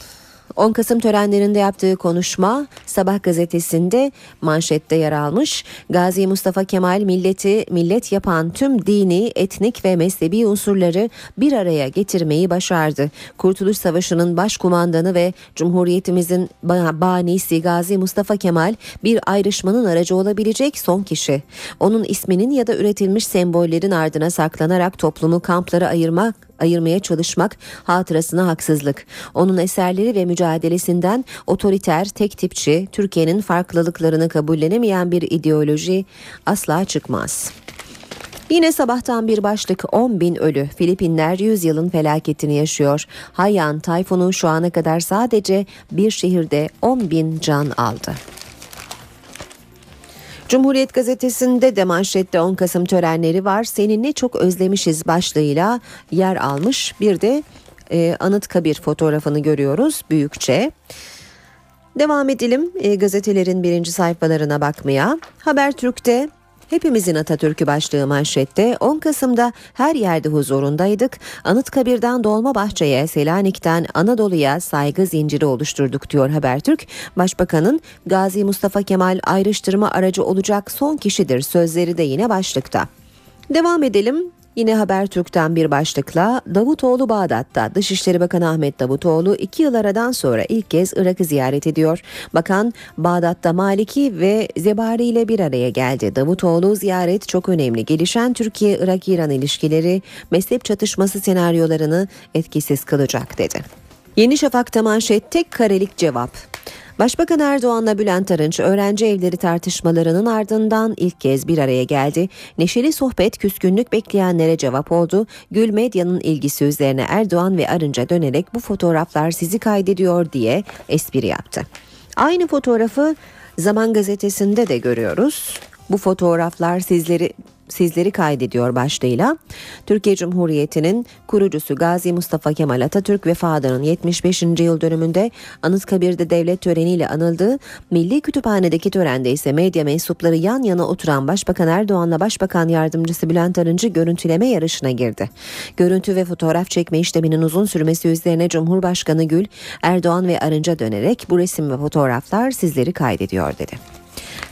10 Kasım törenlerinde yaptığı konuşma Sabah gazetesinde manşette yer almış. Gazi Mustafa Kemal milleti millet yapan tüm dini, etnik ve mezhebi unsurları bir araya getirmeyi başardı. Kurtuluş Savaşı'nın başkumandanı ve Cumhuriyetimizin banisi Gazi Mustafa Kemal bir ayrışmanın aracı olabilecek son kişi. Onun isminin ya da üretilmiş sembollerin ardına saklanarak toplumu kamplara ayırmak ayırmaya çalışmak hatırasına haksızlık. Onun eserleri ve mücadelesinden otoriter, tek tipçi, Türkiye'nin farklılıklarını kabullenemeyen bir ideoloji asla çıkmaz. Yine sabahtan bir başlık 10 bin ölü. Filipinler 100 yılın felaketini yaşıyor. Haiyan tayfunu şu ana kadar sadece bir şehirde 10 bin can aldı. Cumhuriyet gazetesinde de manşette 10 Kasım törenleri var. Seninle çok özlemişiz başlığıyla yer almış. Bir de e, Anıtkabir fotoğrafını görüyoruz büyükçe. Devam edelim e, gazetelerin birinci sayfalarına bakmaya. Habertürk'te Hepimizin Atatürk'ü başlığı manşette 10 Kasım'da her yerde huzurundaydık. Anıtkabir'den Dolmabahçe'ye, Selanik'ten Anadolu'ya saygı zinciri oluşturduk diyor Habertürk. Başbakanın Gazi Mustafa Kemal ayrıştırma aracı olacak son kişidir sözleri de yine başlıkta. Devam edelim. Yine Habertürk'ten bir başlıkla Davutoğlu Bağdat'ta Dışişleri Bakanı Ahmet Davutoğlu iki yıl aradan sonra ilk kez Irak'ı ziyaret ediyor. Bakan Bağdat'ta Maliki ve Zebari ile bir araya geldi. Davutoğlu ziyaret çok önemli. Gelişen Türkiye-Irak-İran ilişkileri mezhep çatışması senaryolarını etkisiz kılacak dedi. Yeni Şafak'ta manşet tek karelik cevap. Başbakan Erdoğan'la Bülent Arınç öğrenci evleri tartışmalarının ardından ilk kez bir araya geldi. Neşeli sohbet küskünlük bekleyenlere cevap oldu. Gül Medya'nın ilgisi üzerine Erdoğan ve Arınç'a dönerek bu fotoğraflar sizi kaydediyor diye espri yaptı. Aynı fotoğrafı Zaman gazetesinde de görüyoruz. Bu fotoğraflar sizleri sizleri kaydediyor başlığıyla. Türkiye Cumhuriyeti'nin kurucusu Gazi Mustafa Kemal Atatürk vefatının 75. yıl dönümünde Anıtkabir'de devlet töreniyle anıldığı Milli Kütüphane'deki törende ise medya mensupları yan yana oturan Başbakan Erdoğan'la Başbakan Yardımcısı Bülent Arıncı görüntüleme yarışına girdi. Görüntü ve fotoğraf çekme işleminin uzun sürmesi üzerine Cumhurbaşkanı Gül, Erdoğan ve Arınç'a dönerek bu resim ve fotoğraflar sizleri kaydediyor dedi.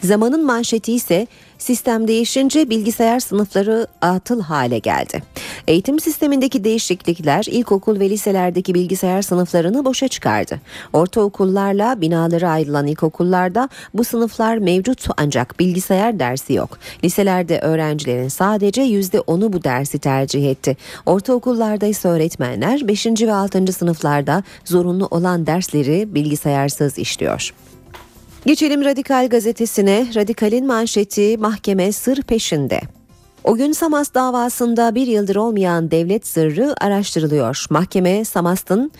Zamanın manşeti ise sistem değişince bilgisayar sınıfları atıl hale geldi. Eğitim sistemindeki değişiklikler ilkokul ve liselerdeki bilgisayar sınıflarını boşa çıkardı. Ortaokullarla binaları ayrılan ilkokullarda bu sınıflar mevcut ancak bilgisayar dersi yok. Liselerde öğrencilerin sadece %10'u bu dersi tercih etti. Ortaokullarda ise öğretmenler 5. ve 6. sınıflarda zorunlu olan dersleri bilgisayarsız işliyor. Geçelim Radikal gazetesine. Radikal'in manşeti mahkeme sır peşinde. O gün Samas davasında bir yıldır olmayan devlet sırrı araştırılıyor. Mahkeme Samas'ın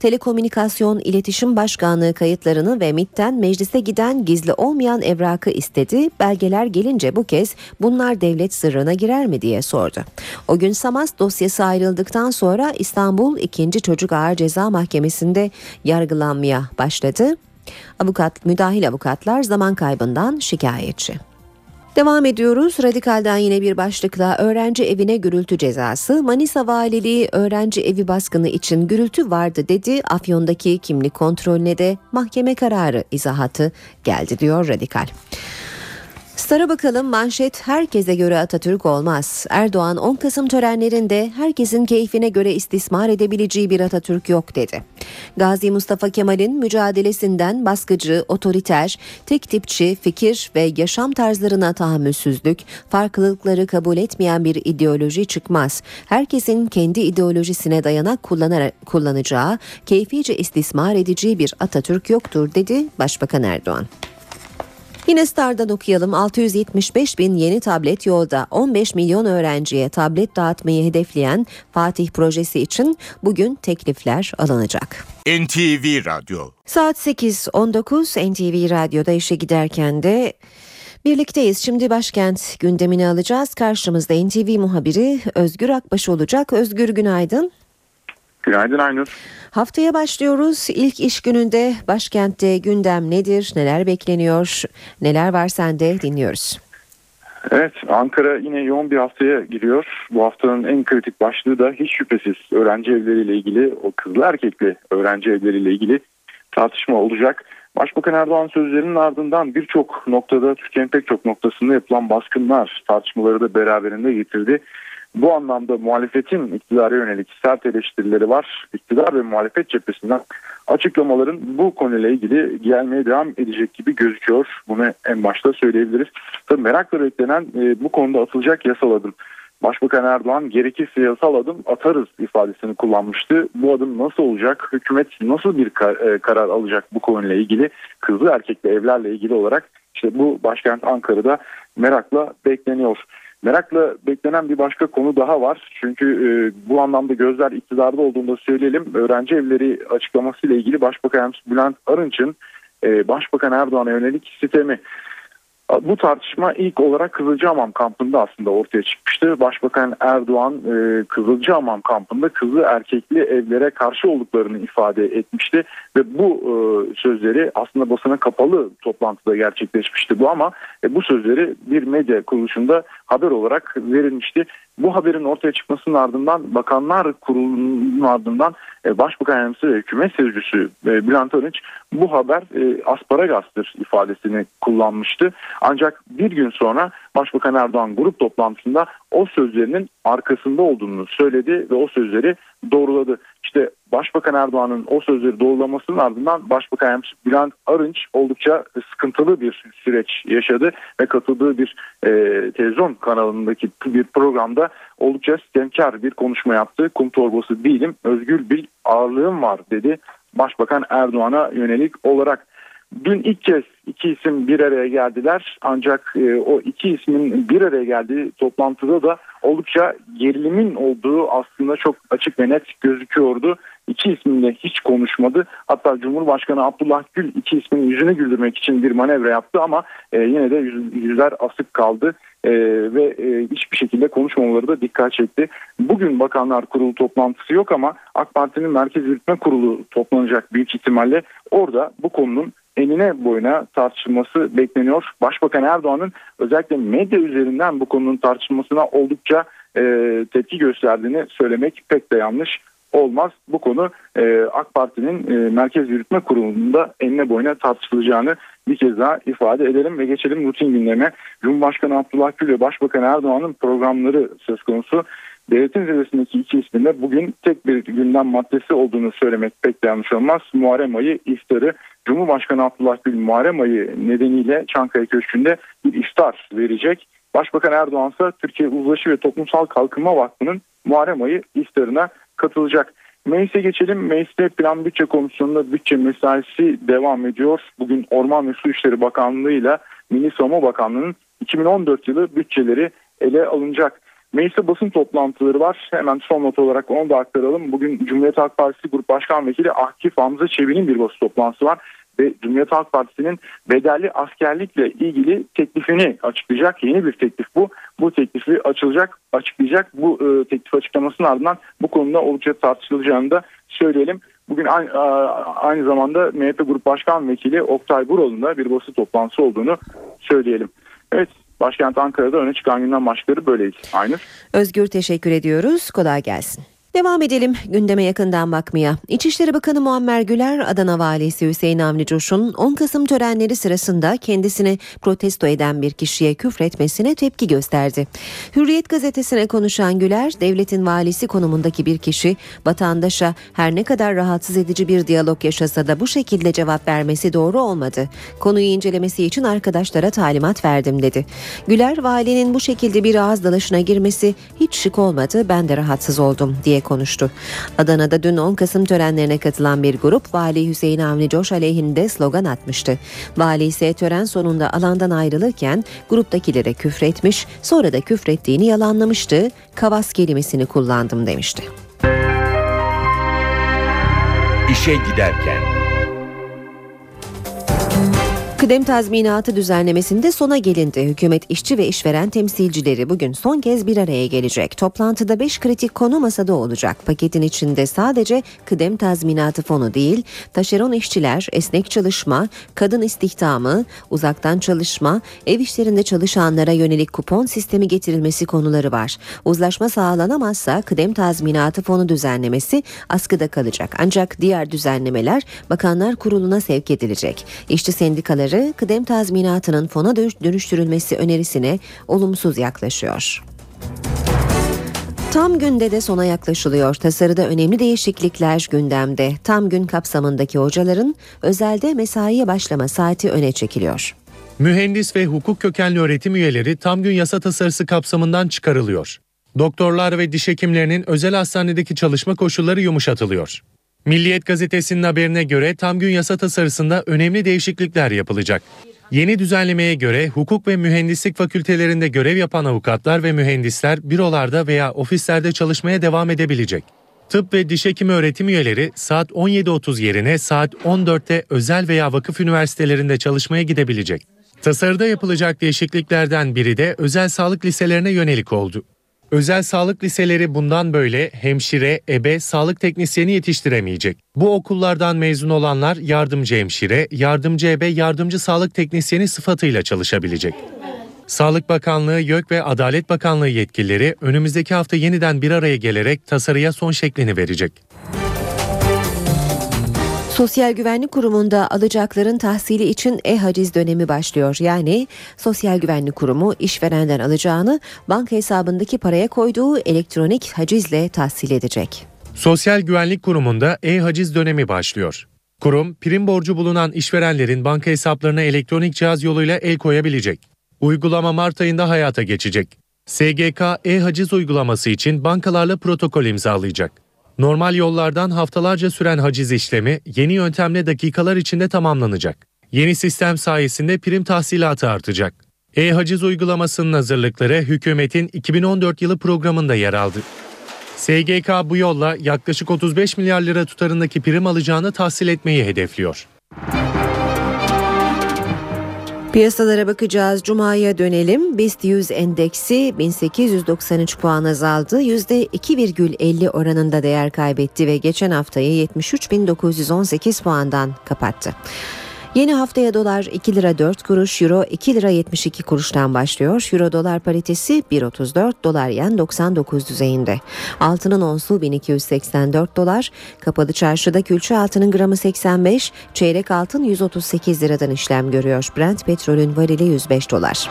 Telekomünikasyon İletişim Başkanlığı kayıtlarını ve MIT'ten meclise giden gizli olmayan evrakı istedi. Belgeler gelince bu kez bunlar devlet sırrına girer mi diye sordu. O gün Samas dosyası ayrıldıktan sonra İstanbul 2. Çocuk Ağır Ceza Mahkemesi'nde yargılanmaya başladı. Avukat, müdahil avukatlar zaman kaybından şikayetçi. Devam ediyoruz. Radikal'den yine bir başlıkla öğrenci evine gürültü cezası. Manisa Valiliği öğrenci evi baskını için gürültü vardı dedi. Afyon'daki kimlik kontrolüne de mahkeme kararı izahatı geldi diyor Radikal. Star'a bakalım manşet herkese göre Atatürk olmaz. Erdoğan 10 Kasım törenlerinde herkesin keyfine göre istismar edebileceği bir Atatürk yok dedi. Gazi Mustafa Kemal'in mücadelesinden baskıcı, otoriter, tek tipçi fikir ve yaşam tarzlarına tahammülsüzlük, farklılıkları kabul etmeyen bir ideoloji çıkmaz. Herkesin kendi ideolojisine dayanak kullanarak, kullanacağı, keyfice istismar edeceği bir Atatürk yoktur dedi Başbakan Erdoğan. Yine Star'dan okuyalım 675 bin yeni tablet yolda 15 milyon öğrenciye tablet dağıtmayı hedefleyen Fatih projesi için bugün teklifler alınacak. NTV Radyo Saat 8.19 NTV Radyo'da işe giderken de Birlikteyiz. Şimdi başkent gündemini alacağız. Karşımızda NTV muhabiri Özgür Akbaş olacak. Özgür günaydın. Günaydın Aynur. Haftaya başlıyoruz. İlk iş gününde başkentte gündem nedir? Neler bekleniyor? Neler var sende dinliyoruz. Evet Ankara yine yoğun bir haftaya giriyor. Bu haftanın en kritik başlığı da hiç şüphesiz öğrenci evleriyle ilgili o kızlı erkekli öğrenci evleriyle ilgili tartışma olacak. Başbakan Erdoğan sözlerinin ardından birçok noktada Türkiye'nin pek çok noktasında yapılan baskınlar tartışmaları da beraberinde getirdi. Bu anlamda muhalefetin iktidara yönelik sert eleştirileri var. İktidar ve muhalefet cephesinden açıklamaların bu konuyla ilgili gelmeye devam edecek gibi gözüküyor. Bunu en başta söyleyebiliriz. Tabii merakla beklenen e, bu konuda atılacak yasal adım. Başbakan Erdoğan gerekirse yasal adım atarız ifadesini kullanmıştı. Bu adım nasıl olacak? Hükümet nasıl bir kar, e, karar alacak bu konuyla ilgili? Kızlı erkekli evlerle ilgili olarak işte bu başkent Ankara'da merakla bekleniyor. Merakla beklenen bir başka konu daha var. Çünkü e, bu anlamda gözler iktidarda olduğunda söyleyelim. Öğrenci evleri açıklamasıyla ilgili Başbakan Bülent Arınç'ın e, Başbakan Erdoğan'a yönelik sistemi bu tartışma ilk olarak Kızılcahamam kampında aslında ortaya çıkmıştı. Başbakan Erdoğan e, Kızılcahamam kampında kızı erkekli evlere karşı olduklarını ifade etmişti. Ve bu e, sözleri aslında basına kapalı toplantıda gerçekleşmişti bu ama e, bu sözleri bir medya kuruluşunda haber olarak verilmişti. Bu haberin ortaya çıkmasının ardından Bakanlar Kurulu'nun ardından e, Başbakan Yardımcısı ve Hükümet Sözcüsü e, Bülent Arınç bu haber e, asparagastır ifadesini kullanmıştı. Ancak bir gün sonra Başbakan Erdoğan grup toplantısında o sözlerinin arkasında olduğunu söyledi ve o sözleri doğruladı. İşte Başbakan Erdoğan'ın o sözleri doğrulamasının ardından Başbakan Yardımcısı Bülent Arınç oldukça sıkıntılı bir süreç yaşadı ve katıldığı bir e, televizyon kanalındaki bir programda oldukça sistemkar bir konuşma yaptı. Kum torbası değilim, özgür bir ağırlığım var dedi. Başbakan Erdoğan'a yönelik olarak Dün ilk kez iki isim bir araya geldiler ancak e, o iki ismin bir araya geldiği toplantıda da oldukça gerilimin olduğu aslında çok açık ve net gözüküyordu. İki ismin de hiç konuşmadı. Hatta Cumhurbaşkanı Abdullah Gül iki ismin yüzünü güldürmek için bir manevra yaptı ama e, yine de yüz, yüzler asık kaldı. e, ve e, hiçbir şekilde konuşmamaları da dikkat çekti. Bugün Bakanlar Kurulu toplantısı yok ama AK Parti'nin Merkez Yürütme Kurulu toplanacak büyük ihtimalle. Orada bu konunun enine boyuna tartışılması bekleniyor. Başbakan Erdoğan'ın özellikle medya üzerinden bu konunun tartışılmasına oldukça e, tepki gösterdiğini söylemek pek de yanlış olmaz. Bu konu e, AK Parti'nin e, Merkez Yürütme Kurulu'nda enine boyuna tartışılacağını bir kez daha ifade edelim ve geçelim rutin gündeme. Cumhurbaşkanı Abdullah Gül ve Başbakan Erdoğan'ın programları söz konusu. Devletin zirvesindeki iki isminde bugün tek bir gündem maddesi olduğunu söylemek pek de yanlış olmaz. Muharrem ayı iftarı Cumhurbaşkanı Abdullah Gül Muharrem ayı nedeniyle Çankaya Köşkü'nde bir iftar verecek. Başbakan Erdoğan ise Türkiye Uzlaşı ve Toplumsal Kalkınma Vakfı'nın Muharrem ayı iftarına katılacak. Meclise geçelim. Mecliste Plan Bütçe Komisyonu'nda bütçe mesaisi devam ediyor. Bugün Orman ve Su İşleri Bakanlığı ile Milli Savunma Bakanlığı'nın 2014 yılı bütçeleri ele alınacak. Mecliste basın toplantıları var. Hemen son not olarak onu da aktaralım. Bugün Cumhuriyet Halk Partisi Grup Başkan Vekili Akif Hamza Çebi'nin bir basın toplantısı var. Ve Cumhuriyet Halk Partisi'nin bedelli askerlikle ilgili teklifini açıklayacak. Yeni bir teklif bu. Bu teklifi açılacak, açıklayacak. Bu e, teklif açıklamasının ardından bu konuda oldukça tartışılacağını da söyleyelim. Bugün aynı, aynı zamanda MHP Grup Başkan Vekili Oktay Bural'ın da bir basın toplantısı olduğunu söyleyelim. Evet Başkent Ankara'da öne çıkan gündem başlıkları böyleydi. Aynı. Özgür teşekkür ediyoruz. Kolay gelsin. Devam edelim gündeme yakından bakmaya. İçişleri Bakanı Muammer Güler, Adana Valisi Hüseyin Avni Coş'un 10 Kasım törenleri sırasında kendisini protesto eden bir kişiye küfretmesine tepki gösterdi. Hürriyet gazetesine konuşan Güler, devletin valisi konumundaki bir kişi vatandaşa her ne kadar rahatsız edici bir diyalog yaşasa da bu şekilde cevap vermesi doğru olmadı. Konuyu incelemesi için arkadaşlara talimat verdim dedi. Güler, valinin bu şekilde bir ağız dalaşına girmesi hiç şık olmadı, ben de rahatsız oldum diye konuştu. Adana'da dün 10 Kasım törenlerine katılan bir grup Vali Hüseyin Avni Coş aleyhinde slogan atmıştı. Vali ise tören sonunda alandan ayrılırken gruptakilere küfretmiş sonra da küfrettiğini yalanlamıştı. Kavas kelimesini kullandım demişti. İşe giderken Kıdem tazminatı düzenlemesinde sona gelindi. Hükümet işçi ve işveren temsilcileri bugün son kez bir araya gelecek. Toplantıda 5 kritik konu masada olacak. Paketin içinde sadece kıdem tazminatı fonu değil, taşeron işçiler, esnek çalışma, kadın istihdamı, uzaktan çalışma, ev işlerinde çalışanlara yönelik kupon sistemi getirilmesi konuları var. Uzlaşma sağlanamazsa kıdem tazminatı fonu düzenlemesi askıda kalacak. Ancak diğer düzenlemeler Bakanlar Kurulu'na sevk edilecek. İşçi sendikaları uzmanları kıdem tazminatının fona dönüştürülmesi önerisine olumsuz yaklaşıyor. Tam günde de sona yaklaşılıyor. Tasarıda önemli değişiklikler gündemde. Tam gün kapsamındaki hocaların özelde mesaiye başlama saati öne çekiliyor. Mühendis ve hukuk kökenli öğretim üyeleri tam gün yasa tasarısı kapsamından çıkarılıyor. Doktorlar ve diş hekimlerinin özel hastanedeki çalışma koşulları yumuşatılıyor. Milliyet gazetesinin haberine göre tam gün yasa tasarısında önemli değişiklikler yapılacak. Yeni düzenlemeye göre hukuk ve mühendislik fakültelerinde görev yapan avukatlar ve mühendisler bürolarda veya ofislerde çalışmaya devam edebilecek. Tıp ve diş hekimi öğretim üyeleri saat 17.30 yerine saat 14'te özel veya vakıf üniversitelerinde çalışmaya gidebilecek. Tasarıda yapılacak değişikliklerden biri de özel sağlık liselerine yönelik oldu. Özel sağlık liseleri bundan böyle hemşire, ebe, sağlık teknisyeni yetiştiremeyecek. Bu okullardan mezun olanlar yardımcı hemşire, yardımcı ebe, yardımcı sağlık teknisyeni sıfatıyla çalışabilecek. Sağlık Bakanlığı, YÖK ve Adalet Bakanlığı yetkilileri önümüzdeki hafta yeniden bir araya gelerek tasarıya son şeklini verecek. Sosyal Güvenlik Kurumu'nda alacakların tahsili için e-haciz dönemi başlıyor. Yani Sosyal Güvenlik Kurumu işverenden alacağını banka hesabındaki paraya koyduğu elektronik hacizle tahsil edecek. Sosyal Güvenlik Kurumu'nda e-haciz dönemi başlıyor. Kurum, prim borcu bulunan işverenlerin banka hesaplarına elektronik cihaz yoluyla el koyabilecek. Uygulama Mart ayında hayata geçecek. SGK e-haciz uygulaması için bankalarla protokol imzalayacak. Normal yollardan haftalarca süren haciz işlemi yeni yöntemle dakikalar içinde tamamlanacak. Yeni sistem sayesinde prim tahsilatı artacak. E-haciz uygulamasının hazırlıkları hükümetin 2014 yılı programında yer aldı. SGK bu yolla yaklaşık 35 milyar lira tutarındaki prim alacağını tahsil etmeyi hedefliyor. Piyasalara bakacağız. Cuma'ya dönelim. BIST 100 endeksi 1893 puan azaldı. %2,50 oranında değer kaybetti ve geçen haftayı 73.918 puandan kapattı. Yeni haftaya dolar 2 lira 4 kuruş, euro 2 lira 72 kuruştan başlıyor. Euro dolar paritesi 1.34, dolar yen 99 düzeyinde. Altının onsu 1284 dolar, kapalı çarşıda külçe altının gramı 85, çeyrek altın 138 liradan işlem görüyor. Brent petrolün varili 105 dolar.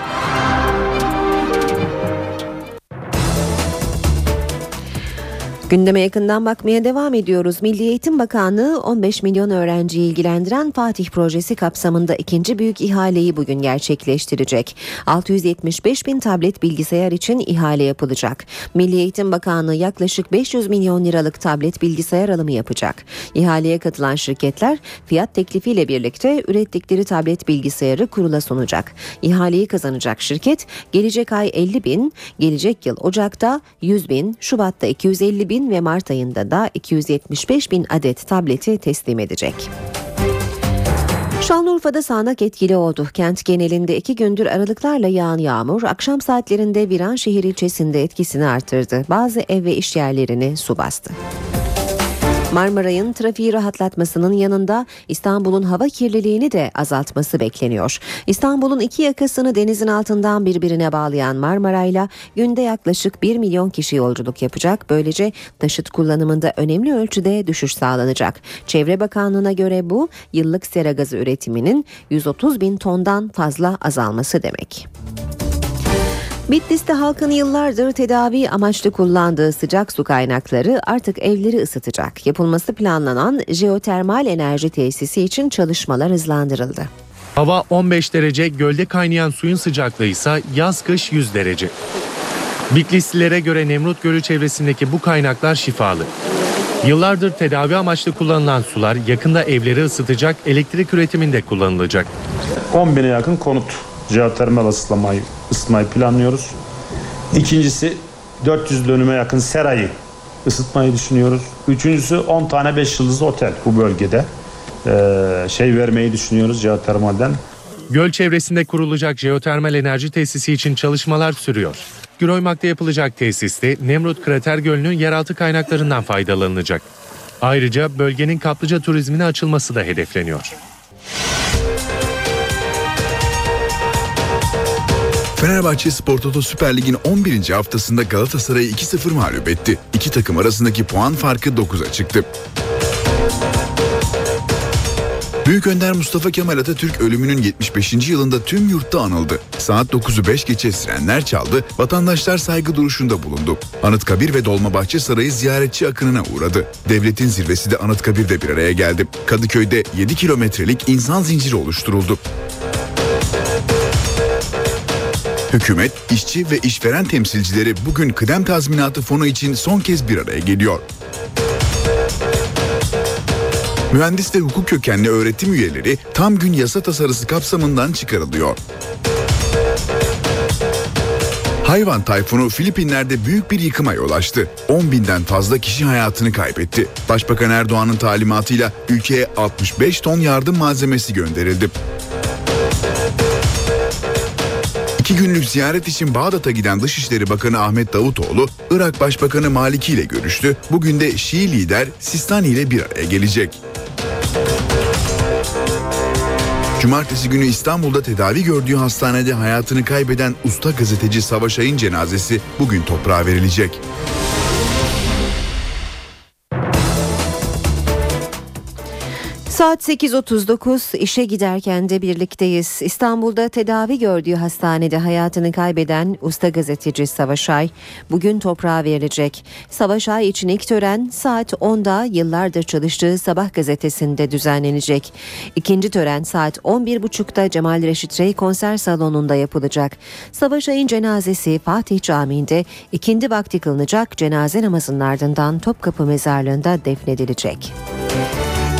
Gündeme yakından bakmaya devam ediyoruz. Milli Eğitim Bakanlığı 15 milyon öğrenciyi ilgilendiren Fatih projesi kapsamında ikinci büyük ihaleyi bugün gerçekleştirecek. 675 bin tablet bilgisayar için ihale yapılacak. Milli Eğitim Bakanlığı yaklaşık 500 milyon liralık tablet bilgisayar alımı yapacak. İhaleye katılan şirketler fiyat teklifiyle birlikte ürettikleri tablet bilgisayarı kurula sunacak. İhaleyi kazanacak şirket gelecek ay 50 bin, gelecek yıl Ocak'ta 100 bin, Şubat'ta 250 bin ve Mart ayında da 275 bin adet tableti teslim edecek. Şanlıurfa'da sağanak etkili oldu. Kent genelinde iki gündür aralıklarla yağan yağmur akşam saatlerinde Viranşehir ilçesinde etkisini artırdı. Bazı ev ve iş yerlerini su bastı. Marmaray'ın trafiği rahatlatmasının yanında İstanbul'un hava kirliliğini de azaltması bekleniyor. İstanbul'un iki yakasını denizin altından birbirine bağlayan Marmaray'la günde yaklaşık 1 milyon kişi yolculuk yapacak. Böylece taşıt kullanımında önemli ölçüde düşüş sağlanacak. Çevre Bakanlığı'na göre bu yıllık sera gazı üretiminin 130 bin tondan fazla azalması demek. Bitlis'te halkın yıllardır tedavi amaçlı kullandığı sıcak su kaynakları artık evleri ısıtacak. Yapılması planlanan jeotermal enerji tesisi için çalışmalar hızlandırıldı. Hava 15 derece, gölde kaynayan suyun sıcaklığı ise yaz kış 100 derece. Bitlislilere göre Nemrut Gölü çevresindeki bu kaynaklar şifalı. Yıllardır tedavi amaçlı kullanılan sular yakında evleri ısıtacak, elektrik üretiminde kullanılacak. 10 bine yakın konut jeotermal ısıtmayı, ısıtmayı planlıyoruz. İkincisi 400 dönüme yakın serayı ısıtmayı düşünüyoruz. Üçüncüsü 10 tane 5 yıldızlı otel bu bölgede ee, şey vermeyi düşünüyoruz jeotermalden. Göl çevresinde kurulacak jeotermal enerji tesisi için çalışmalar sürüyor. Güroymak'ta yapılacak tesiste Nemrut Krater Gölü'nün yeraltı kaynaklarından faydalanılacak. Ayrıca bölgenin kaplıca turizmine açılması da hedefleniyor. Fenerbahçe Spor Toto Süper Lig'in 11. haftasında Galatasaray'ı 2-0 mağlup etti. İki takım arasındaki puan farkı 9'a çıktı. Büyük Önder Mustafa Kemal Atatürk ölümünün 75. yılında tüm yurtta anıldı. Saat 9'u 5 geçe sirenler çaldı, vatandaşlar saygı duruşunda bulundu. Anıtkabir ve Dolmabahçe Sarayı ziyaretçi akınına uğradı. Devletin zirvesi de Anıtkabir'de bir araya geldi. Kadıköy'de 7 kilometrelik insan zinciri oluşturuldu. Hükümet, işçi ve işveren temsilcileri bugün kıdem tazminatı fonu için son kez bir araya geliyor. Mühendis ve hukuk kökenli öğretim üyeleri tam gün yasa tasarısı kapsamından çıkarılıyor. Hayvan tayfunu Filipinler'de büyük bir yıkıma yol açtı. 10 binden fazla kişi hayatını kaybetti. Başbakan Erdoğan'ın talimatıyla ülkeye 65 ton yardım malzemesi gönderildi. İki günlük ziyaret için Bağdat'a giden Dışişleri Bakanı Ahmet Davutoğlu, Irak Başbakanı Maliki ile görüştü. Bugün de Şii lider Sistani ile bir araya gelecek. Cumartesi günü İstanbul'da tedavi gördüğü hastanede hayatını kaybeden usta gazeteci Savaş Ay'ın cenazesi bugün toprağa verilecek. Saat 8.39 işe giderken de birlikteyiz. İstanbul'da tedavi gördüğü hastanede hayatını kaybeden usta gazeteci Savaş Ay bugün toprağa verilecek. Savaş Ay için ilk tören saat 10'da yıllardır çalıştığı Sabah gazetesinde düzenlenecek. İkinci tören saat 11.30'da Cemal Reşit Rey konser salonunda yapılacak. Savaş Ay'ın cenazesi Fatih Camii'nde ikindi vakti kılınacak cenaze namazının ardından Topkapı Mezarlığı'nda defnedilecek.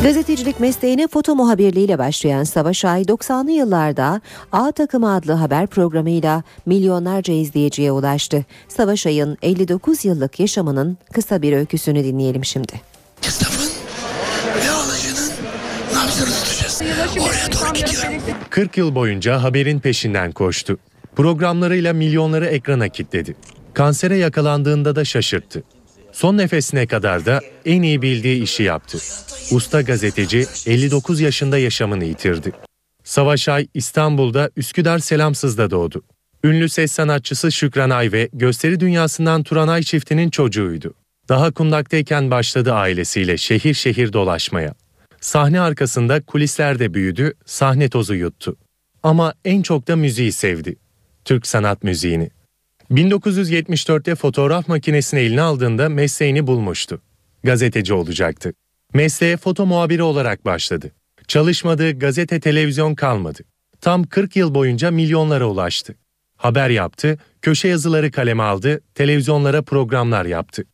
Gazetecilik mesleğine foto muhabirliğiyle başlayan Savaş Ay 90'lı yıllarda A Takımı adlı haber programıyla milyonlarca izleyiciye ulaştı. Savaş Ay'ın 59 yıllık yaşamının kısa bir öyküsünü dinleyelim şimdi. Esnafın ve alıcının nabzını tutacağız. Oraya doğru gidiyorum. 40 yıl boyunca haberin peşinden koştu. Programlarıyla milyonları ekrana kitledi. Kansere yakalandığında da şaşırttı. Son nefesine kadar da en iyi bildiği işi yaptı. Usta gazeteci 59 yaşında yaşamını yitirdi. Savaş Ay İstanbul'da Üsküdar Selamsız'da doğdu. Ünlü ses sanatçısı Şükran Ay ve gösteri dünyasından Turan Ay çiftinin çocuğuydu. Daha kundaktayken başladı ailesiyle şehir şehir dolaşmaya. Sahne arkasında kulislerde büyüdü, sahne tozu yuttu. Ama en çok da müziği sevdi. Türk sanat müziğini. 1974'te fotoğraf makinesini eline aldığında mesleğini bulmuştu. Gazeteci olacaktı. Mesleğe foto muhabiri olarak başladı. Çalışmadığı gazete televizyon kalmadı. Tam 40 yıl boyunca milyonlara ulaştı. Haber yaptı, köşe yazıları kaleme aldı, televizyonlara programlar yaptı.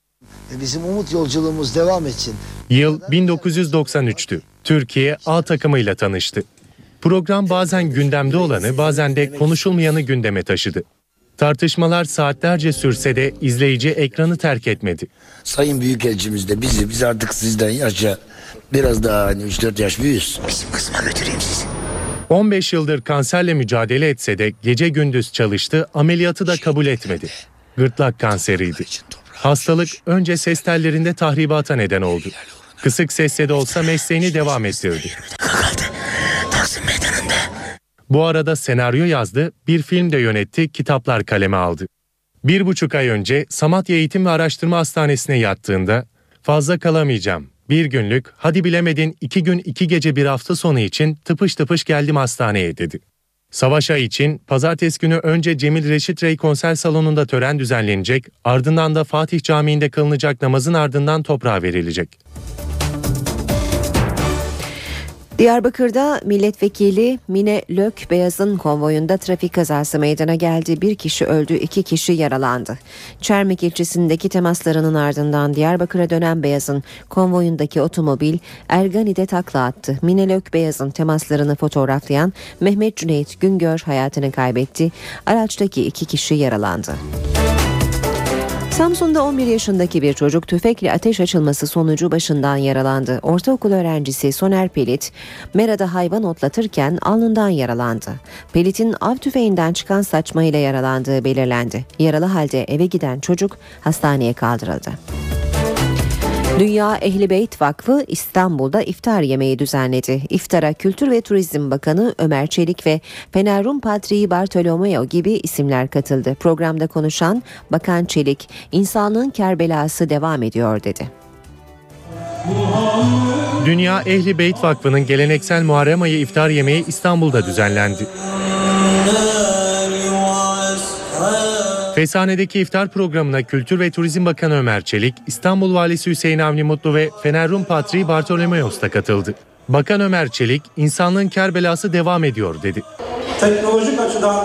Bizim umut yolculuğumuz devam etsin. Yıl 1993'tü. Türkiye A takımıyla tanıştı. Program bazen gündemde olanı bazen de konuşulmayanı gündeme taşıdı. Tartışmalar saatlerce sürse de izleyici ekranı terk etmedi. Sayın Büyükelçimiz de bizi, biz artık sizden yaşça biraz daha hani 3-4 yaş büyüğüz. Bizim kısma götüreyim sizi. 15 yıldır kanserle mücadele etse de gece gündüz çalıştı, ameliyatı da kabul etmedi. Gırtlak kanseriydi. Hastalık önce ses tellerinde tahribata neden oldu. Kısık sesle de olsa mesleğini devam ettirdi. Bu arada senaryo yazdı, bir film de yönetti, kitaplar kaleme aldı. Bir buçuk ay önce Samatya Eğitim ve Araştırma Hastanesi'ne yattığında fazla kalamayacağım. Bir günlük, hadi bilemedin iki gün iki gece bir hafta sonu için tıpış tıpış geldim hastaneye dedi. Savaş Ay için pazartesi günü önce Cemil Reşit Rey konser salonunda tören düzenlenecek, ardından da Fatih Camii'nde kılınacak namazın ardından toprağa verilecek. Diyarbakır'da milletvekili Mine Lök Beyaz'ın konvoyunda trafik kazası meydana geldi. Bir kişi öldü, iki kişi yaralandı. Çermik ilçesindeki temaslarının ardından Diyarbakır'a dönen Beyaz'ın konvoyundaki otomobil Ergani'de takla attı. Mine Lök Beyaz'ın temaslarını fotoğraflayan Mehmet Cüneyt Güngör hayatını kaybetti. Araçtaki iki kişi yaralandı. Samsun'da 11 yaşındaki bir çocuk tüfekle ateş açılması sonucu başından yaralandı. Ortaokul öğrencisi Soner Pelit, Mera'da hayvan otlatırken alnından yaralandı. Pelit'in av tüfeğinden çıkan saçmayla yaralandığı belirlendi. Yaralı halde eve giden çocuk hastaneye kaldırıldı. Dünya Ehli Beyt Vakfı İstanbul'da iftar yemeği düzenledi. İftara Kültür ve Turizm Bakanı Ömer Çelik ve Fener Rum Patriği Bartolomeo gibi isimler katıldı. Programda konuşan Bakan Çelik, insanlığın kerbelası devam ediyor dedi. Dünya Ehli Beyt Vakfı'nın geleneksel Muharrem ayı iftar yemeği İstanbul'da düzenlendi. Fesane'deki iftar programına Kültür ve Turizm Bakanı Ömer Çelik, İstanbul Valisi Hüseyin Avni Mutlu ve Fener Rum Patriği Bartolomeos da katıldı. Bakan Ömer Çelik, insanlığın kerbelası devam ediyor dedi. teknolojik açıdan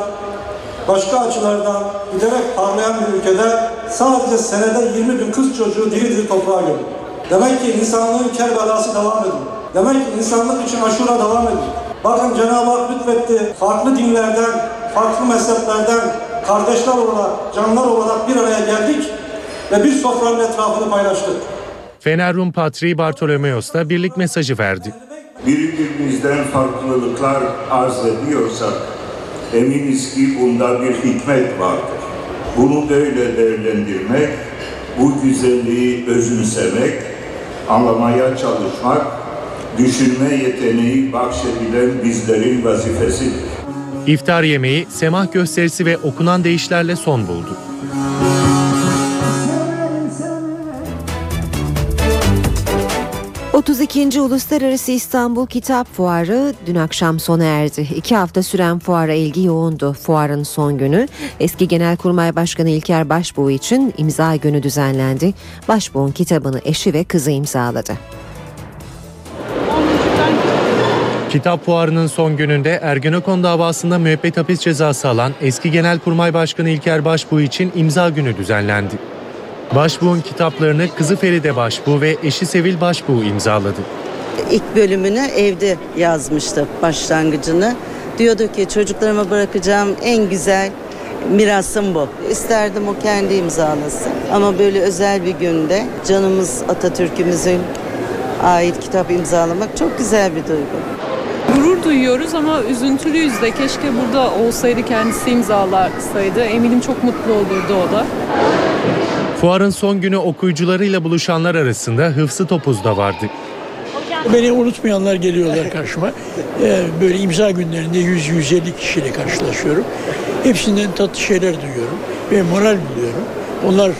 başka açılardan giderek parlayan bir ülkede sadece senede 20 bin kız çocuğu diri diri toprağa gömülür. Demek ki insanlığın kerbelası devam ediyor. Demek ki insanlık için aşura devam ediyor. Bakın Cenab-ı Hak lütfetti. Farklı dinlerden, farklı mezheplerden kardeşler olarak, canlar olarak bir araya geldik ve bir sofranın etrafını paylaştık. Fener Rum Patriği Bartolomeos da birlik mesajı verdi. birbirimizden farklılıklar arz ediyorsak eminiz ki bunda bir hikmet vardır. Bunu böyle değerlendirmek, bu güzelliği özümsemek, anlamaya çalışmak, düşünme yeteneği bahşedilen bizlerin vazifesidir. İftar yemeği, semah gösterisi ve okunan deyişlerle son buldu. ...32. Uluslararası İstanbul Kitap Fuarı dün akşam sona erdi. İki hafta süren fuara ilgi yoğundu. Fuarın son günü eski Genelkurmay Başkanı İlker Başbuğ için imza günü düzenlendi. Başbuğ'un kitabını eşi ve kızı imzaladı. Kitap fuarının son gününde Ergenekon davasında müebbet hapis cezası alan eski Genelkurmay Başkanı İlker Başbuğ için imza günü düzenlendi. Başbuğ'un kitaplarını kızı Feride Başbuğ ve eşi Sevil Başbuğ imzaladı. İlk bölümünü evde yazmıştı başlangıcını. Diyordu ki çocuklarıma bırakacağım en güzel mirasım bu. İsterdim o kendi imzalasın. Ama böyle özel bir günde canımız Atatürk'ümüzün ait kitap imzalamak çok güzel bir duygu. Duyuyoruz ama üzüntülüyüz de keşke burada olsaydı kendisi imzalasaydı. Eminim çok mutlu olurdu o da. Fuarın son günü okuyucularıyla buluşanlar arasında Hıfzı Topuz da vardı. Beni unutmayanlar geliyorlar karşıma. Ee, Böyle imza günlerinde 100-150 kişiyle karşılaşıyorum. Hepsinden tatlı şeyler duyuyorum ve moral buluyorum. Onlar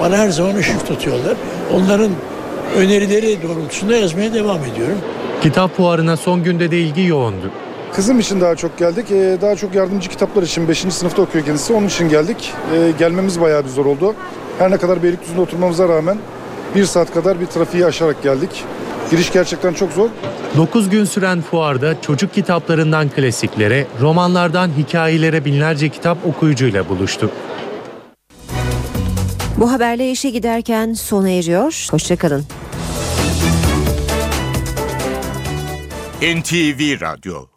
bana her zaman ışık tutuyorlar. Onların önerileri doğrultusunda yazmaya devam ediyorum. Kitap fuarına son günde de ilgi yoğundu. Kızım için daha çok geldik. Ee, Daha çok yardımcı kitaplar için 5. sınıfta okuyor kendisi. Onun için geldik. Ee, Gelmemiz bayağı bir zor oldu. Her ne kadar Beylikdüzü'nde oturmamıza rağmen bir saat kadar bir trafiği aşarak geldik. Giriş gerçekten çok zor. 9 gün süren fuarda çocuk kitaplarından klasiklere, romanlardan hikayelere binlerce kitap okuyucuyla buluştu. Bu haberle işe giderken sona eriyor. Hoşçakalın. NTV Radyo